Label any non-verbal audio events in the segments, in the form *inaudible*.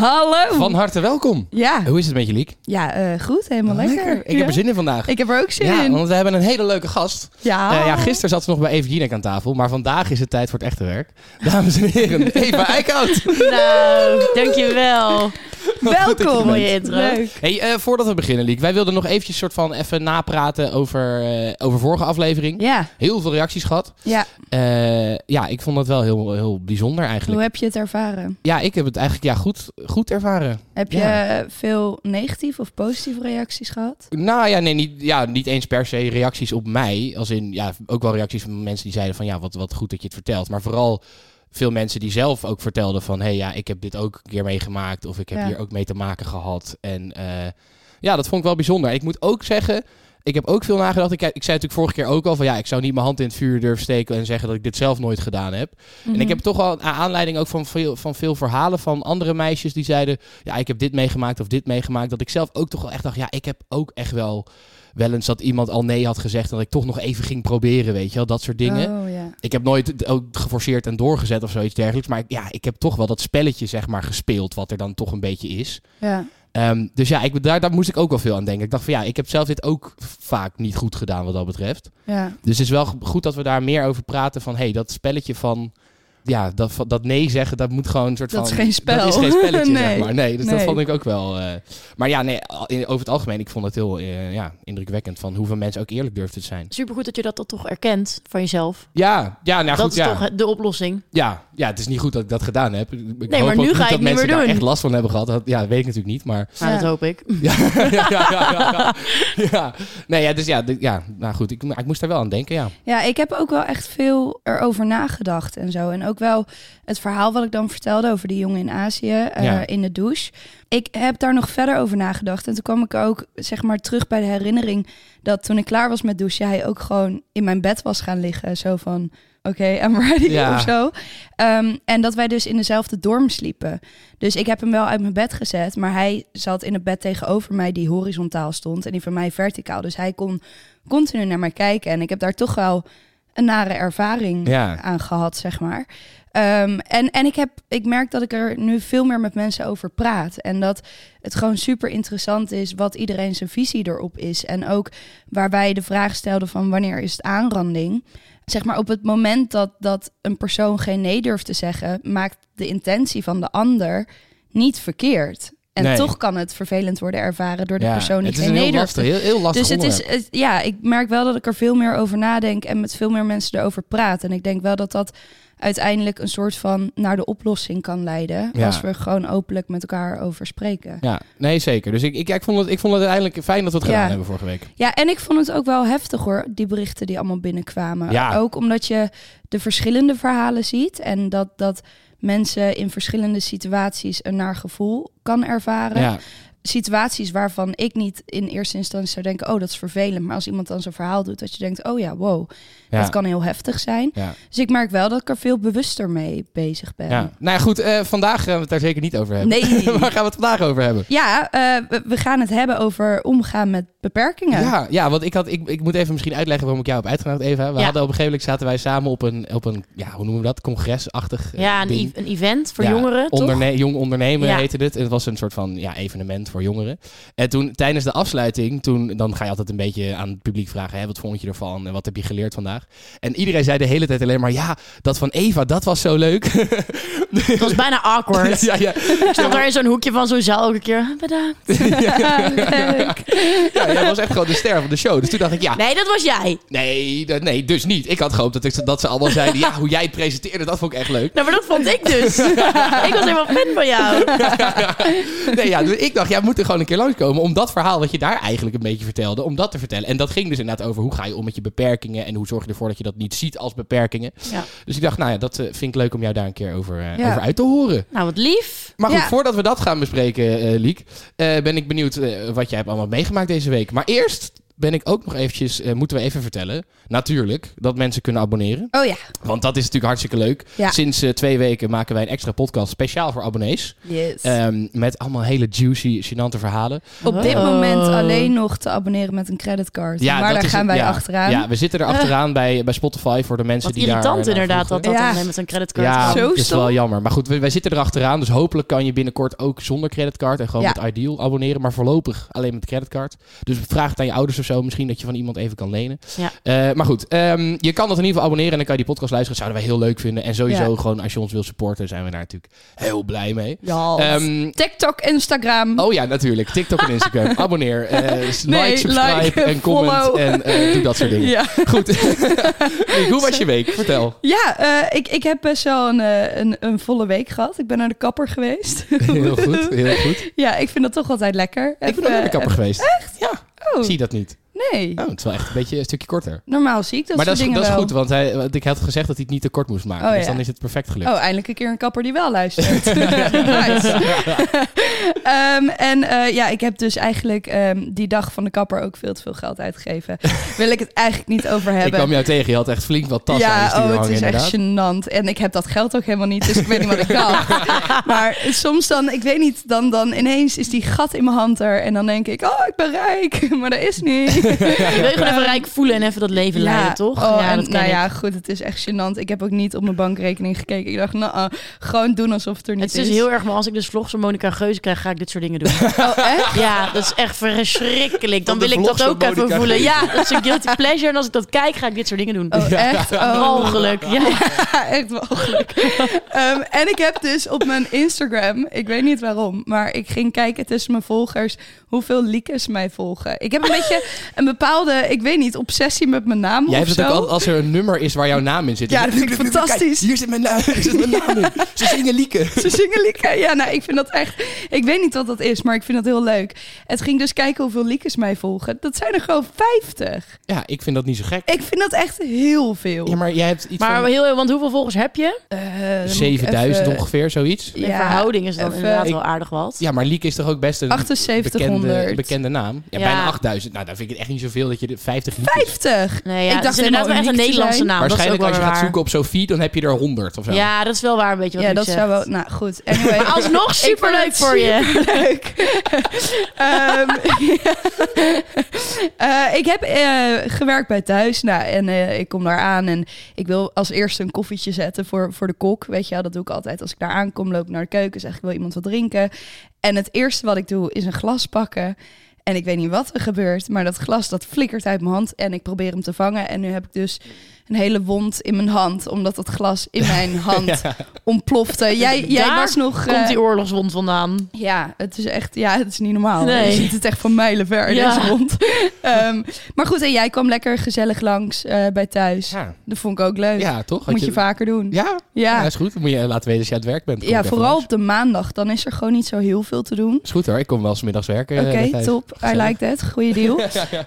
Hallo. Van harte welkom. Ja, Hoe is het met je, Liek? ja eh, goed. Helemaal lekker. Ik heb er zin in vandaag. Ik heb er ook zin Ja, in. want we hebben een hele leuke gast. Ja. Eh, ja, gisteren zat ze nog bij Eva Jinek aan tafel, maar vandaag is het tijd voor het echte werk. Dames en heren, *laughs* Eva Eickhout. Nou, dankjewel. Welkom. Mooie intro. Leuk. Hey, eh, voordat we beginnen, Liek, wij wilden nog eventjes soort van even napraten over, eh, over vorige aflevering. Ja, Heel veel reacties gehad. ja. Eh, ja, ik vond dat wel heel, heel bijzonder eigenlijk. Hoe heb je het ervaren? Ja, ik heb het eigenlijk ja, goed, goed ervaren. Heb je Ja. veel negatieve of positieve reacties gehad? Nou ja, nee, niet, ja, niet eens per se reacties op mij. Als in, ja, ook wel reacties van mensen die zeiden van, ja, wat, wat goed dat je het vertelt. Maar vooral veel mensen die zelf ook vertelden van, hé, hey, ja, ik heb dit ook een keer meegemaakt. Of ik heb Ja. hier ook mee te maken gehad. En eh, ja, dat vond ik wel bijzonder. Ik moet ook zeggen, ik heb ook veel nagedacht. Ik, ik zei natuurlijk vorige keer ook al van, ja, ik zou niet mijn hand in het vuur durven steken en zeggen dat ik dit zelf nooit gedaan heb. En Mhm. ik heb toch naar aanleiding ook van veel, van veel verhalen van andere meisjes die zeiden: Ja, ik heb dit meegemaakt of dit meegemaakt. Dat ik zelf ook toch wel echt dacht: Ja, ik heb ook echt wel wel eens dat iemand al nee had gezegd. En dat ik toch nog even ging proberen, weet je wel, dat soort dingen. Oh, ja. Ik heb nooit ook geforceerd en doorgezet of zoiets dergelijks. Maar ik- ja, ik heb toch wel dat spelletje, zeg maar, gespeeld. Wat er dan toch een beetje is. Ja. Ehm, dus ja, ik, daar, daar moest ik ook wel veel aan denken. Ik dacht van ja, ik heb zelf dit ook vaak niet goed gedaan wat dat betreft. Ja. Dus het is wel goed dat we daar meer over praten van... hé, hey, dat spelletje van... Ja, dat, dat nee zeggen, dat moet gewoon een soort Dat van... is geen spel. Dat is geen spelletje, *laughs* Nee. zeg maar. Nee, dus dat vond ik ook wel... eh, maar ja, nee, over het algemeen, ik vond het heel eh, ja, indrukwekkend... van hoeveel mensen ook eerlijk durfden te zijn. Supergoed dat je dat dan toch erkent van jezelf. Ja, ja nou dat goed, is ja. toch de oplossing. Ja, ja, het is niet goed dat ik dat gedaan heb. Ik ik Nee, hoop maar nu niet ga je dat het niet mensen meer daar doen. echt last van hebben gehad. Dat, ja, dat weet ik natuurlijk niet, maar... Nou, Ja. dat hoop ik. Ja, *laughs* *laughs* ja, ja, ja, ja, ja. Nee, ja, dus ja, ja, nou goed, ik, ik moest daar wel aan denken, ja. Ja, ik heb ook wel echt veel erover nagedacht en zo. En ook wel het verhaal wat ik dan vertelde over die jongen in Azië eh, Ja. in de douche. Ik heb daar nog verder over nagedacht. En toen kwam ik ook zeg maar terug bij de herinnering dat toen ik klaar was met douchen, hij ook gewoon in mijn bed was gaan liggen. Zo van, oké, *laughs* I'm ready Ja. of zo. Ehm, en dat wij dus in dezelfde dorm sliepen. Dus ik heb hem wel uit mijn bed gezet, maar hij zat in het bed tegenover mij die horizontaal stond en die van mij verticaal. Dus hij kon continu naar mij kijken. En ik heb daar toch wel een nare ervaring Ja. aan gehad, zeg maar. Ehm, en en ik, heb, ik merk dat ik er nu veel meer met mensen over praat. En dat het gewoon super interessant is wat iedereen zijn visie erop is. En ook waar wij de vraag stelden van wanneer is het aanranding. Zeg maar op het moment dat, dat een persoon geen nee durft te zeggen, maakt de intentie van de ander niet verkeerd. En Nee. toch kan het vervelend worden ervaren door de ja. persoon die het is geen een nee heel durft lastig, heel, heel lastig dus het is, het- ja, ik merk wel dat ik er veel meer over nadenk en met veel meer mensen erover praat. En ik denk wel dat dat uiteindelijk een soort van naar de oplossing kan leiden. Ja. Als we gewoon openlijk met elkaar over spreken. Ja, nee, zeker. Dus ik, ik, ik, vond het, ik vond het uiteindelijk fijn dat we het gedaan Ja. hebben vorige week. Ja, en ik vond het ook wel heftig hoor, die berichten die allemaal binnenkwamen. Ja. Ook omdat je de verschillende verhalen ziet en dat, dat mensen in verschillende situaties een naar gevoel kan ervaren. Ja, situaties waarvan ik niet in eerste instantie zou denken, oh dat is vervelend. Maar als iemand dan zo'n verhaal doet, dat je denkt, oh ja, wow, ja, dat kan heel heftig zijn. ja, Dus ik merk wel dat ik er veel bewuster mee bezig ben. ja. Nou ja, goed, eh, vandaag gaan we het daar zeker niet over hebben. Nee. *laughs* Waar gaan we het vandaag over hebben? Ja, eh, we gaan het hebben over omgaan met beperkingen. Ja, ja want ik, had, ik, ik moet even misschien uitleggen waarom ik jou heb uitgenodigd, Eva. We Ja. hadden op een gegeven moment zaten wij samen op een, op een ja, hoe noemen we dat? Congresachtig eh, Ja, een, e- een event voor Ja, jongeren, toch? Onderne jong ondernemen Ja. heette het. Het was een soort van ja, evenement voor jongeren. En toen tijdens de afsluiting, toen, dan ga je altijd een beetje aan het publiek vragen: hè, wat vond je ervan en wat heb je geleerd vandaag? En iedereen zei de hele tijd alleen maar: ja, dat van Eva, dat was zo leuk. *laughs* Het was bijna awkward. *laughs* ja, ja. Ik stond daar in zo'n hoekje van zo'n zaal elke keer. Bedankt. *laughs* Ja, jij was echt gewoon de ster van de show. Dus toen dacht ik, ja, Nee, dat was jij. nee, dat- nee dus niet. Ik had gehoopt dat, ik, dat ze allemaal zeiden, ja, hoe jij het presenteerde, dat vond ik echt leuk. Nou, maar dat vond ik dus. ik was helemaal fan van jou. *laughs* Nee, ja, dus ik dacht, jij moet er gewoon een keer langskomen om dat verhaal wat je daar eigenlijk een beetje vertelde, om dat te vertellen. En dat ging dus inderdaad over hoe ga je om met je beperkingen en hoe zorg je ervoor dat je dat niet ziet als beperkingen. Ja. Dus ik dacht, nou ja, dat eh, vind ik leuk om jou daar een keer over, eh, Ja. over uit te horen. Nou, wat lief. Maar goed, Ja. voordat we dat gaan bespreken, eh Liek, eh, ben ik benieuwd wat jij hebt allemaal meegemaakt deze week. Maar eerst ben ik ook nog eventjes, eh, moeten we even vertellen, natuurlijk, dat mensen kunnen abonneren. Oh ja. Want dat is natuurlijk hartstikke leuk. Ja. Sinds eh, twee weken maken wij een extra podcast speciaal voor abonnees. Yes. Ehm, met allemaal hele juicy, gênante verhalen. Op dit Oh. moment alleen nog te abonneren met een creditcard. maar dat daar is gaan het, wij ja. achteraan. Ja, we zitten er achteraan bij, bij Spotify voor de mensen Wat die daar... irritant naar inderdaad dat vroegen. dat Ja. dan met zijn creditcard Ja. Zo dat is wel jammer. Maar goed, wij, wij zitten er achteraan. Dus hopelijk kan je binnenkort ook zonder creditcard en gewoon Ja. met Ideal abonneren. Maar voorlopig alleen met creditcard. Dus vraag het aan je ouders of zo. Misschien dat je van iemand even kan lenen. Ja. Eh, maar goed, ehm, je kan dat in ieder geval abonneren en dan kan je die podcast luisteren. Dat zouden wij heel leuk vinden. En sowieso Ja. gewoon als je ons wil supporten, zijn we daar natuurlijk heel blij mee. Ja. Ehm, TikTok, Instagram. Oh ja, natuurlijk. TikTok en Instagram. *laughs* Abonneer. eh, like, subscribe like, en comment. follow. En eh, doe dat soort dingen. *laughs* Ja, Goed. *laughs* Hoe was je week? Vertel. ja ik, ik heb best wel een, een, een volle week gehad. Ik ben naar de kapper geweest. Heel goed, heel goed. ja, ik vind dat toch altijd lekker. Ik ben ook naar de kapper geweest. Echt? Ja. Oh, Zie dat niet? Nee. Oh, het is wel echt een beetje een stukje korter. Normaal zie ik dat maar dat is, dat is goed, want, hij, want ik had gezegd dat hij het niet te kort moest maken. Oh, dus ja. dan is het perfect gelukt. Oh, eindelijk een keer een kapper die wel luistert. *laughs* nice. *laughs* Ehm, en eh, ja, ik heb dus eigenlijk ehm, die dag van de kapper ook veel te veel geld uitgegeven. *laughs* Wil ik het eigenlijk niet over ik hebben. kwam jou tegen, je had echt flink wat tassen ja, oh, het is inderdaad. echt gênant. En ik heb dat geld ook helemaal niet, dus ik weet niet wat ik kan. maar soms dan, ik weet niet, dan, dan ineens is die gat in mijn hand er. En dan denk ik, oh, ik ben rijk. Maar dat is niet. Je *laughs* wil je gewoon even rijk voelen en even dat leven leiden, toch? Oh, ja, en, dat ken nou ik. ja, goed, het is echt gênant. Ik heb ook niet op mijn bankrekening gekeken. Ik dacht, nou, gewoon doen alsof het er niet Het is dus heel erg, maar als ik dus vlogs van Monica Geuze krijg, ga ik dit soort dingen doen. *laughs* Oh, echt? Ja, dat is echt verschrikkelijk. Dan wil ik dat ook even Monica voelen. Ja, dat is een guilty pleasure. En als ik dat kijk, ga ik dit soort dingen doen. Oh, echt? Oh. Ongeluk. Ja. Ja, echt walgelijk. Ehm, en ik heb dus op mijn Instagram, ik weet niet waarom, maar ik ging kijken tussen mijn volgers hoeveel leakers mij volgen. Ik heb een beetje een bepaalde, ik weet niet, obsessie met mijn naam Jij of hebt het ook al als er een nummer is waar jouw naam in zit. Ja, dat vind ik Kijk, fantastisch. hier zit mijn naam, hier zit mijn naam in. Ze *laughs* zingen lieken. Ze zingen lieken. Ja, nou, ik vind dat echt... Ik weet niet wat dat is, maar ik vind dat heel leuk. Het ging dus kijken hoeveel liekers mij volgen. Dat zijn er gewoon 50. Ja, ik vind dat niet zo gek. Ik vind dat echt heel veel. Ja, maar jij hebt iets Maar van heel, want hoeveel volgers heb je? Eh, moet ik 7000 even- ongeveer, zoiets. In verhouding is dat even- inderdaad Ik- wel aardig wat. Ja, maar Liek is toch ook best een 7800. bekende, bekende naam? Ja, Ja. bijna 8000. Nou, dan vind ik het echt niet zoveel dat je de 50 Liek is. 50! Nee, ja, Ik dacht inderdaad wel echt een Nederlandse naam. Waarschijnlijk als je gaat zoeken op Sophie, dan heb je er 100 of zo. Ja, dat is wel waar, een beetje wat Ja, dat zegt. zou wel... Nou, goed. *laughs* Anyway. Maar alsnog superleuk voor je. Leuk. *laughs* Ehm, *laughs* eh, ik heb eh, gewerkt bij thuis. Nou, en eh, ik kom daar aan en ik wil als eerste een koffietje zetten voor, voor de kok. Weet je wel, dat doe ik altijd. Als ik daar aankom, loop ik naar de keuken, zeg ik wil iemand wat drinken. En het eerste wat ik doe is een glas pakken. En ik weet niet wat er gebeurt, maar dat glas dat flikkert uit mijn hand en ik probeer hem te vangen. En nu heb ik dus een hele wond in mijn hand, omdat dat glas in mijn *laughs* hand ontplofte. Jij, jij Daar was nog... Komt eh, die oorlogswond vandaan? ja, het is echt, ja, het is niet normaal. Nee. Je ziet het echt van mijlen ver, Ja. deze hond. *laughs* Ehm, maar goed, en jij kwam lekker gezellig langs eh, bij thuis. Ja, Dat vond ik ook leuk. ja toch? Had Moet je, vaker doen. Ja? ja, Ja, is goed. Dan moet je laten weten als je aan het werk bent. Kom ja vooral langs. op de maandag. Dan is er gewoon niet zo heel veel te doen. Is goed hoor, ik kom wel eens middags werken. Oké, eh, top. I like that. Goeie *laughs* deal.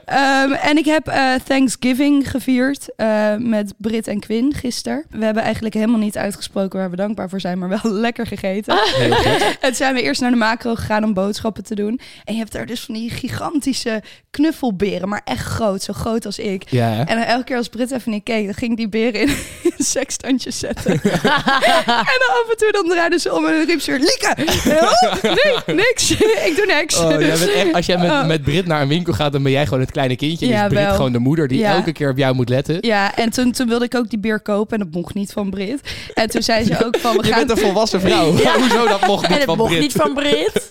Ehm, en ik heb eh, Thanksgiving gevierd eh, met Brit en Quinn gisteren. We hebben eigenlijk helemaal niet uitgesproken waar we dankbaar voor zijn, maar wel *laughs* lekker gegeten. Heel goed. *laughs* En zijn we eerst naar de macro gegaan om boodschappen te doen. En je hebt daar dus van die gigantische knuffelberen, maar echt groot, zo groot als ik. Ja, hè? En dan elke keer als Britt even niet keek, dan ging die beren in, *laughs* in sekstandjes zetten. en dan af en toe dan draaide ze om en riep ze weer, Lieke! Oh, nee, niks. ik doe niks. Oh, jij bent echt, als jij met, Oh. met Brit naar een winkel gaat, dan ben jij gewoon het kleine kindje. Ja, dus Brit wel. gewoon de moeder die Ja. elke keer op jou moet letten. Ja, en toen, toen wilde ik ook die beer kopen en dat mocht niet van Brit. En toen zei ze ook van, we *laughs* Je gaan... bent een volwassen vrouw. *laughs* *laughs* Hoezo dat mocht niet En het van mocht Brit? niet van Brit.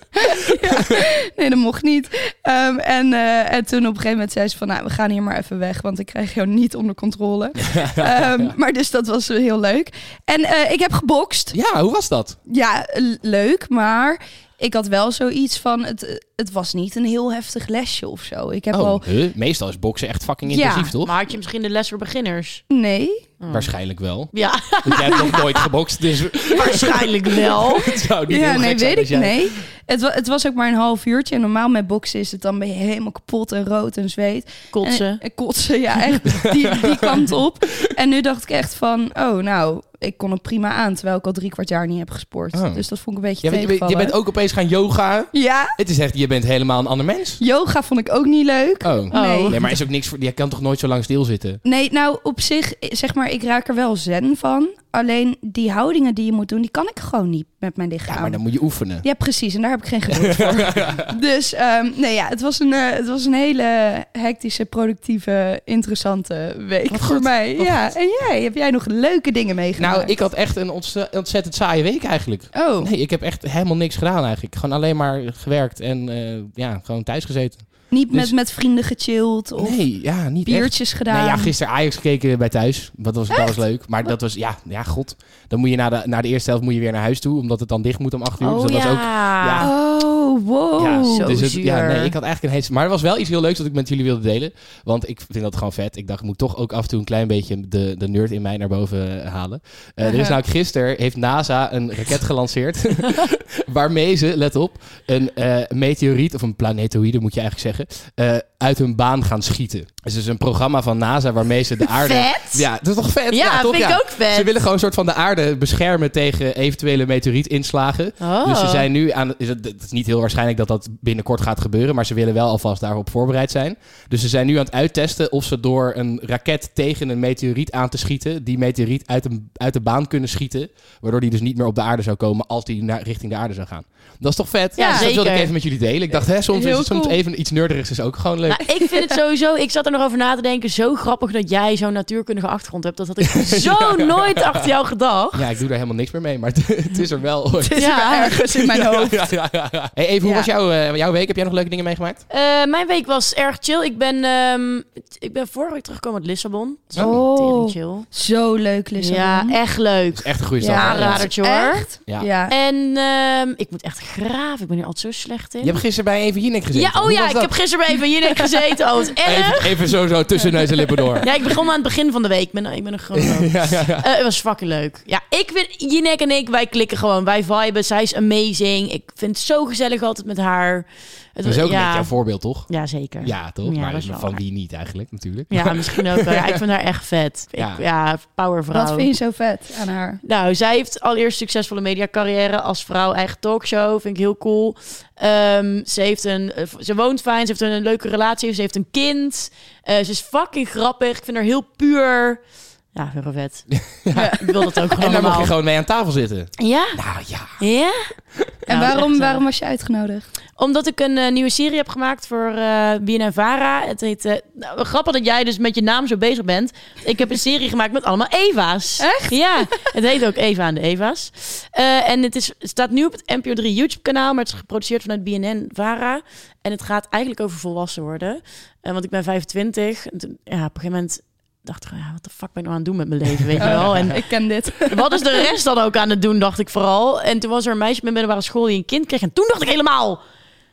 Nee, dat mocht niet. Ehm, en, eh, en toen op een gegeven moment zei ze van, nou, we gaan hier maar even weg, want ik krijg jou niet onder controle. Ehm, maar dus dat was heel leuk. En eh, ik heb gebokst. Ja, hoe was dat? Ja, leuk, maar ik had wel zoiets van, het, het was niet een heel heftig lesje of zo. Ik heb Oh, al, huh? meestal is boksen echt fucking Ja, intensief, toch? Maar had je misschien de les voor beginners? nee. Oh. Waarschijnlijk wel. Ja, Want jij hebt nog nooit gebokst, dus *laughs* waarschijnlijk wel. *laughs* het zou niet Ja, heel nee, weet ik, jij- nee. Het, wa- het was ook maar een half uurtje. En normaal met boksen is het dan ben je helemaal kapot en rood en zweet. Kotsen. En, en kotsen, ja, echt die, die kant op. En nu dacht ik echt van, oh nou, ik kon het prima aan. Terwijl ik al drie kwart jaar niet heb gesport. Oh. Dus dat vond ik een beetje Ja, je, bent- je bent ook opeens gaan yoga. Ja, Het is echt, je bent helemaal een ander mens. yoga vond ik ook niet leuk. Oh. Oh. Nee. Nee, maar is ook niks voor. Je kan toch nooit zo lang stilzitten? Nee, nou op zich, zeg maar, ik raak er wel zen van. Alleen die houdingen die je moet doen, die kan ik gewoon niet met mijn lichaam. Ja, maar dan moet je oefenen. Ja, precies. En daar heb ik geen geduld *laughs* voor. dus ehm, nee, ja, het was, een, eh, het was een hele hectische, productieve, interessante week Wat voor goed, mij. wat Ja, en jij? Heb jij nog leuke dingen meegemaakt? Nou, ik had echt een ontze- ontzettend saaie week eigenlijk. Oh, Nee, ik heb echt helemaal niks gedaan eigenlijk. Gewoon alleen maar gewerkt en eh, ja, gewoon thuis gezeten. Niet dus- met, met vrienden gechilled of Nee, ja, niet echt. biertjes gedaan? Nee, ja, gisteren Ajax gekeken bij thuis. Dat was, dat was leuk. Maar dat was, ja, ja, god. Dan moet je na de, na de eerste helft moet je weer naar huis toe. Omdat het dan dicht moet om acht uur. Oh dus dat ja. was ook... ja. Oh, wow. Ja, Zo dus het, ja, nee, ik had eigenlijk een heet. Maar er was wel iets heel leuks dat ik met jullie wilde delen. Want ik vind dat gewoon vet. Ik dacht, ik moet toch ook af en toe een klein beetje de, de nerd in mij naar boven eh, halen. Eh, er is namelijk gisteren heeft NASA een raket gelanceerd. *laughs* *laughs* waarmee ze, let op, een eh, meteoriet, of een planetoïde moet je eigenlijk zeggen, eh, uit hun baan gaan schieten. Dus het is een programma van NASA waarmee ze de *laughs* aarde... Vet. Ja, dat is toch vet? Ja, toch? vind ik Ja. ook vet. Ze willen gewoon een soort van de aarde beschermen tegen eventuele meteorietinslagen. Oh. Dus ze zijn nu aan. is Het is niet heel waarschijnlijk dat dat binnenkort gaat gebeuren. Maar ze willen wel alvast daarop voorbereid zijn. Dus ze zijn nu aan het uittesten of ze door een raket tegen een meteoriet aan te schieten. die meteoriet uit, een, uit de baan kunnen schieten. Waardoor die dus niet meer op de aarde zou komen als die naar, richting de aarde zou gaan. Dat is toch vet? Ja, dus dat wilde ik even met jullie delen. Ik dacht, hè, soms, is het, soms cool. even iets nerderigs is ook gewoon leuk. Nou, ik vind het sowieso, ik zat er nog over na te denken, zo grappig dat jij zo'n natuurkundige achtergrond hebt. Dat had ik *laughs* zo nooit achter jou gedacht. Ja, ik doe daar helemaal niks meer mee. Maar *laughs* het, is er wel. Het is Ja. er ergens in mijn *laughs* hoofd. Ja, ja, ja, ja. Hey, even, hoe Ja. was jouw, eh, jouw week? Heb jij nog leuke dingen meegemaakt? Eh, mijn week was erg chill. Ik ben, ehm, ik ben vorige week teruggekomen uit Lissabon. Dat is Oh. chill. Zo leuk, Lissabon. Ja, echt leuk. Dat is echt een goede stad. Ja, hè? aanradertje hoor. Echt? Ja. En ehm, ik moet echt graven. Ik ben hier altijd zo slecht in. Je hebt gisteren bij Even Jinek gezeten. ja, oh ja, ik dat? heb gisteren bij Even Jinek gezeten. Oh, erg. Even, even zo, zo tussen neus en lippen door. Ja, ik begon aan het begin van de week. Ik ben, ik ben een gewoon. *laughs* ja, ja, ja. Eh, het was fucking leuk. Ja, ik vind Jinek en ik, wij klikken gewoon. Wij viben. Zij is amazing. Ik vind het zo gezellig altijd met haar. Het Dat is ook ja, een beetje jouw voorbeeld, toch? Ja, zeker. Ja, toch? Ja, maar dat is wel van wie niet eigenlijk, natuurlijk. Ja, misschien ook. Ja, ik vind haar echt vet. Ik- Ja. Ja, powervrouw. Wat vind je zo vet aan haar? Nou, zij heeft allereerst succesvolle mediacarrière als vrouw, eigen talkshow. Vind ik heel cool. Ehm, ze, heeft een, eh, ze woont fijn, ze heeft een, leuke relatie, ze heeft een kind. Eh, ze is fucking grappig. Ik vind haar heel puur. Ja, heel vet. *laughs* Ja, ik wil dat ook gewoon En daar mag je gewoon mee aan tafel zitten. Ja? Nou ja. Ja? En waarom, echt, eh, waarom was je uitgenodigd? Omdat ik een eh, nieuwe serie heb gemaakt voor eh BNN Vara. Het heet... eh, nou, grappig dat jij dus met je naam zo bezig bent. Ik heb een serie gemaakt met allemaal Eva's. Echt? Ja, het heet ook Eva en de Eva's. Eh, en het, is, het staat nu op het NPO 3 YouTube kanaal, maar het is geproduceerd vanuit BNN Vara. En het gaat eigenlijk over volwassen worden. Want ik ben 25. En toen, ja, op een gegeven moment dacht ik, ja, wat de fuck ben ik nou aan het doen met mijn leven, weet je *laughs* wel? En ik ken dit. *laughs* wat is de rest dan ook aan het doen, dacht ik vooral. En toen was er een meisje met middelbare school die een kind kreeg. En toen dacht ik helemaal...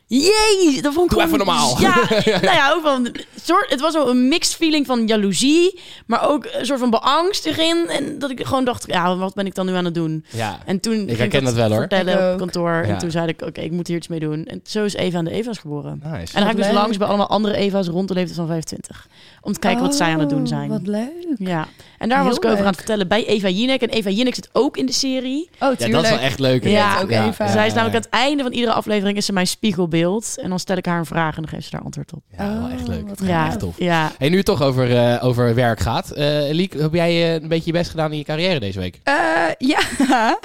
Jee, dat vond ik Doe even normaal. *laughs* Ja, *laughs* nou ja, ook van, soort, het was wel een mixed feeling van jaloezie, maar ook een soort van beangstiging. En dat ik gewoon dacht, ja, wat ben ik dan nu aan het doen? Ja. En toen ging herken dat wel, hoor. vertellen Ik op kantoor. Ja. En toen zei ik, oké, ik moet hier iets mee doen. En zo is Eva aan de Eva's geboren. Nice. En dan ga ik dus leuk. langs bij allemaal andere Eva's rond de leeftijd van 25. Om te kijken wat zij aan het doen Oh, zijn. Wat leuk. Ja, en daar was ik over leuk. aan het vertellen bij Eva Jinek. En Eva Jinek zit ook in de serie. Oh, Ja, tuurlijk. dat is wel echt leuk. Ja, ook Eva. Zij is namelijk aan het einde van iedere aflevering is ze mijn spiegelbeeld. En dan stel ik haar een vraag en dan geeft ze daar antwoord op. Ja, wel echt Oh, leuk. wat Ja, echt tof. ja. Hey, nu het toch over, eh, over werk gaat. Eh Liek, heb jij eh, een beetje je best gedaan in je carrière deze week? Eh, ja. *laughs*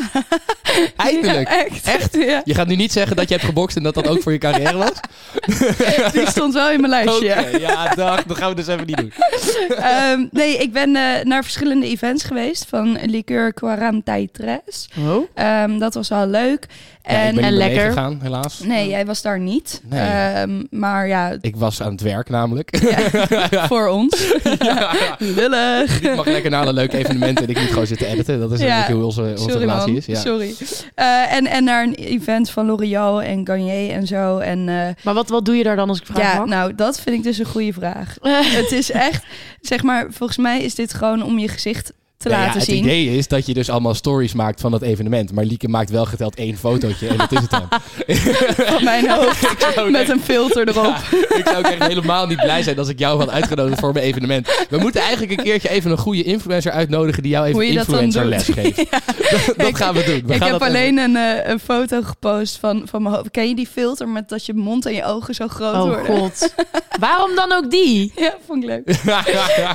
Eindelijk. Ja, echt. Echt? Ja. Je gaat nu niet zeggen dat je hebt gebokst en dat dat ook voor je carrière was? *laughs* Die stond wel in mijn lijstje. Oké, ja, dag. Dat gaan we dus even niet doen. *laughs* Ehm, nee, ik ben eh, naar verschillende events geweest van Liqueur Quarantai Tres. Oh. Ehm, dat was wel leuk. Ja, ik En, lekker. meegegaan, helaas. nee, jij was daar niet. Nee. Ehm, maar ja, Ik was aan het werk namelijk. *laughs* voor ons. Lullig. ik mag lekker naar alle leuke evenementen en ik moet gewoon zitten editen. Dat is Ja. eigenlijk hoe onze, onze Sorry relatie man, is. Ja. sorry. Eh, en, en naar een event van L'Oréal en Garnier en zo. En eh, Maar wat, wat doe je daar dan als ik vraag ja, mag? nou, dat vind ik dus een goede vraag. *laughs* het is echt, zeg maar, volgens mij is dit gewoon om je gezicht te Nee, ja, laten het zien. idee is dat je dus allemaal stories maakt van dat evenement. Maar Lieke maakt wel geteld één fotootje en dat is het dan. *laughs* Van mijn hoofd. *laughs* Ook met echt- een filter erop. Ja, ik zou ook echt helemaal niet blij zijn als ik jou had uitgenodigd voor mijn evenement. We moeten eigenlijk een keertje even een goede influencer uitnodigen die jou even influencer les *laughs* geeft. Dat, dat Ik- gaan we doen. We ik gaan heb dat alleen een, eh, een foto gepost van, van mijn hoofd. Ken je die filter met dat je mond en je ogen zo groot Oh worden? god. Waarom dan ook die? Ja, vond ik leuk.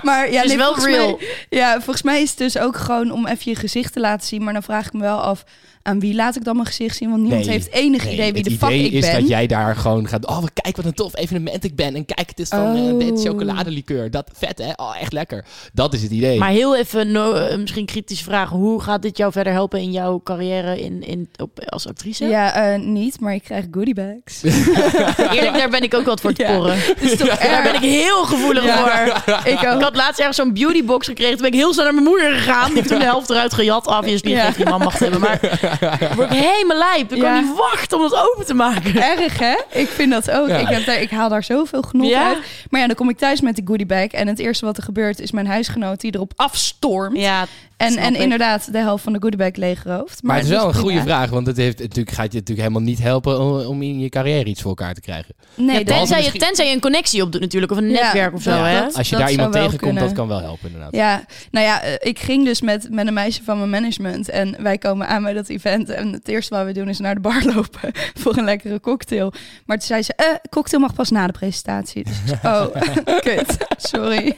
Maar ja, Het is nee, wel real. Mij, ja, volgens mij is dus ook gewoon om even je gezicht te laten zien. Maar dan vraag ik me wel af, aan wie laat ik dan mijn gezicht zien? Want niemand Nee, heeft enig Nee, idee wie het de fuck idee ik is ben. dat jij daar gewoon gaat... Oh, kijk wat een tof evenement ik ben. En kijk, het is van eh, Oh. dit chocoladelikeur. Dat vet, hè? Oh, echt lekker. Dat is het idee. Maar heel even, no, eh, misschien kritische vraag. Hoe gaat dit jou verder helpen in jouw carrière in, in, op, als actrice? Ja, eh, niet, maar ik krijg goodiebags. *laughs* Eerlijk, daar ben ik ook wat voor te Ja. porren. *laughs* is toch *laughs* Daar ben ik heel gevoelig Ja. voor. ik ook. Ik had laatst ergens zo'n beautybox gekregen. Toen ben ik heel snel naar mijn moeder gegaan. Die heeft toen de helft eruit gejat. Obviously, Ja. die man mag het hebben. Maar word ik helemaal lijp. Ik Ja. kan niet wachten om dat open te maken. Erg, hè? Ik vind dat ook. Ja. Ik, heb daar, ik haal daar zoveel genot Ja. uit. Maar ja, dan kom ik thuis met die goodiebag. En het eerste wat er gebeurt is mijn huisgenoot die erop afstormt. Ja, en snap en ik. inderdaad de helft van de goodiebag leegrooft. Maar het is wel een prima. goede vraag, want het heeft, natuurlijk, gaat je natuurlijk helemaal niet helpen om, om in je carrière iets voor elkaar te krijgen. Nee, Ja, tenzij, je, tenzij je een connectie opdoet natuurlijk. Of een Ja. netwerk of zo. Ja, hè? dat- Als je daar iemand tegenkomt, kunnen. dat kan wel helpen inderdaad. Ja, nou ja, eh, ik ging dus met, met een meisje van mijn management. En wij komen aan bij dat event. En het eerste wat we doen is naar de bar *laughs* lopen voor een lekkere cocktail. Maar toen zei ze, eh, cocktail mag pas na de presentatie. Dus ik zei, *laughs* oh, *laughs* kut, sorry.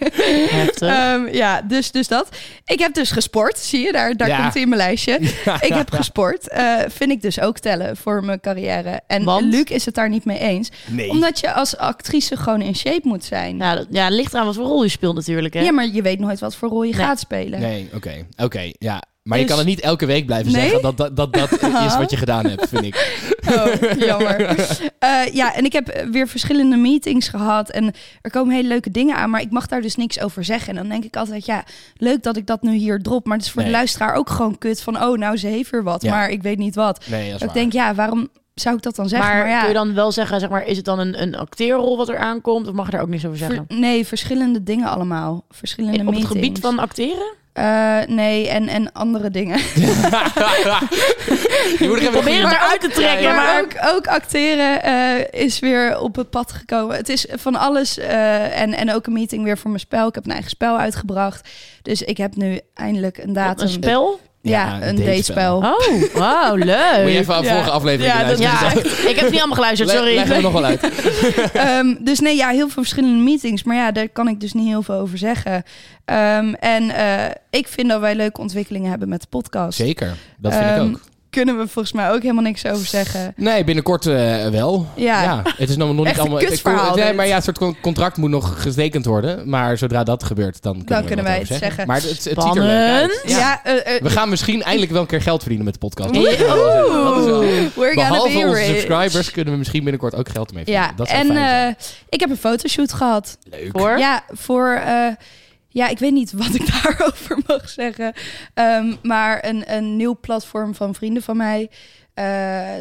Ehm, ja, dus, dus dat. Ik heb dus gesport, zie je, daar, daar Ja. komt hij in mijn lijstje. Ik heb gesport, eh, vind ik dus ook tellen voor mijn carrière. En Want? Luc is het daar niet mee eens. Nee. Omdat je als actrice gewoon in shape moet zijn. ja, dat, ja, ligt eraan wat voor rol je speelt natuurlijk. Hè? Ja, maar je weet nooit wat voor rol je Nee. gaat spelen. Nee, oké. Oké, ja. Maar je Dus- kan het niet elke week blijven Nee? zeggen dat dat, dat, dat *laughs* is wat je gedaan hebt, vind ik. Oh, jammer. *laughs* Eh, ja, en ik heb weer verschillende meetings gehad. En er komen hele leuke dingen aan. Maar ik mag daar dus niks over zeggen. En dan denk ik altijd, ja, leuk dat ik dat nu hier drop. Maar het is voor Nee. de luisteraar ook gewoon kut van... oh, nou, ze heeft weer wat, Ja. maar ik weet niet wat. Nee, dat is Dat ik denk, ja, waarom zou ik dat dan zeggen? maar Maar, ja, kun je dan wel zeggen, zeg maar, is het dan een, een acteerrol wat er aankomt? Of mag je daar ook niks over zeggen? ver- nee, verschillende dingen allemaal. Verschillende Op het meetings. gebied van acteren? Eh, nee, en, en andere dingen. *laughs* je moet er even Probeer het eruit te trekken, maar... ook, ook acteren eh, is weer op het pad gekomen. Het is van alles. eh, en, en ook een meeting weer voor mijn spel. Ik heb een eigen spel uitgebracht. Dus ik heb nu eindelijk een datum. Een spel? Ja, een datespel. datespel. Oh, *laughs* wauw, leuk. Moet je even aan Ja. vorige aflevering Ja, dat- luisteren. Ja, ik heb het niet allemaal geluisterd, *laughs* sorry. Leg er nog wel uit. *laughs* Ehm, dus nee, ja, heel veel verschillende meetings. Maar ja, daar kan ik dus niet heel veel over zeggen. Ehm, en eh, ik vind dat wij leuke ontwikkelingen hebben met de podcast. Zeker, dat vind ik Ehm, ook. Kunnen we volgens mij ook helemaal niks over zeggen. Nee, binnenkort eh, wel. Ja. het is nog, nog niet Echt een allemaal. nee, dit. maar ja, het soort con- contract moet nog getekend worden. Maar zodra dat gebeurt, dan kunnen, Dan we kunnen wij het zeggen. Maar het, het, het ziet er leuk uit. Spannend. Ja, eh, eh, We gaan misschien eindelijk wel een keer geld verdienen met de podcast. Oeh. We're gonna Behalve be onze rich. subscribers kunnen we misschien binnenkort ook geld mee verdienen. Ja, dat zou en fijn zijn. eh, ik heb een fotoshoot gehad. Leuk. Voor? Ja, voor. Ja, ik weet niet wat ik *laughs* daarover mag zeggen. Ehm, maar een, een nieuw platform van vrienden van mij. Eh,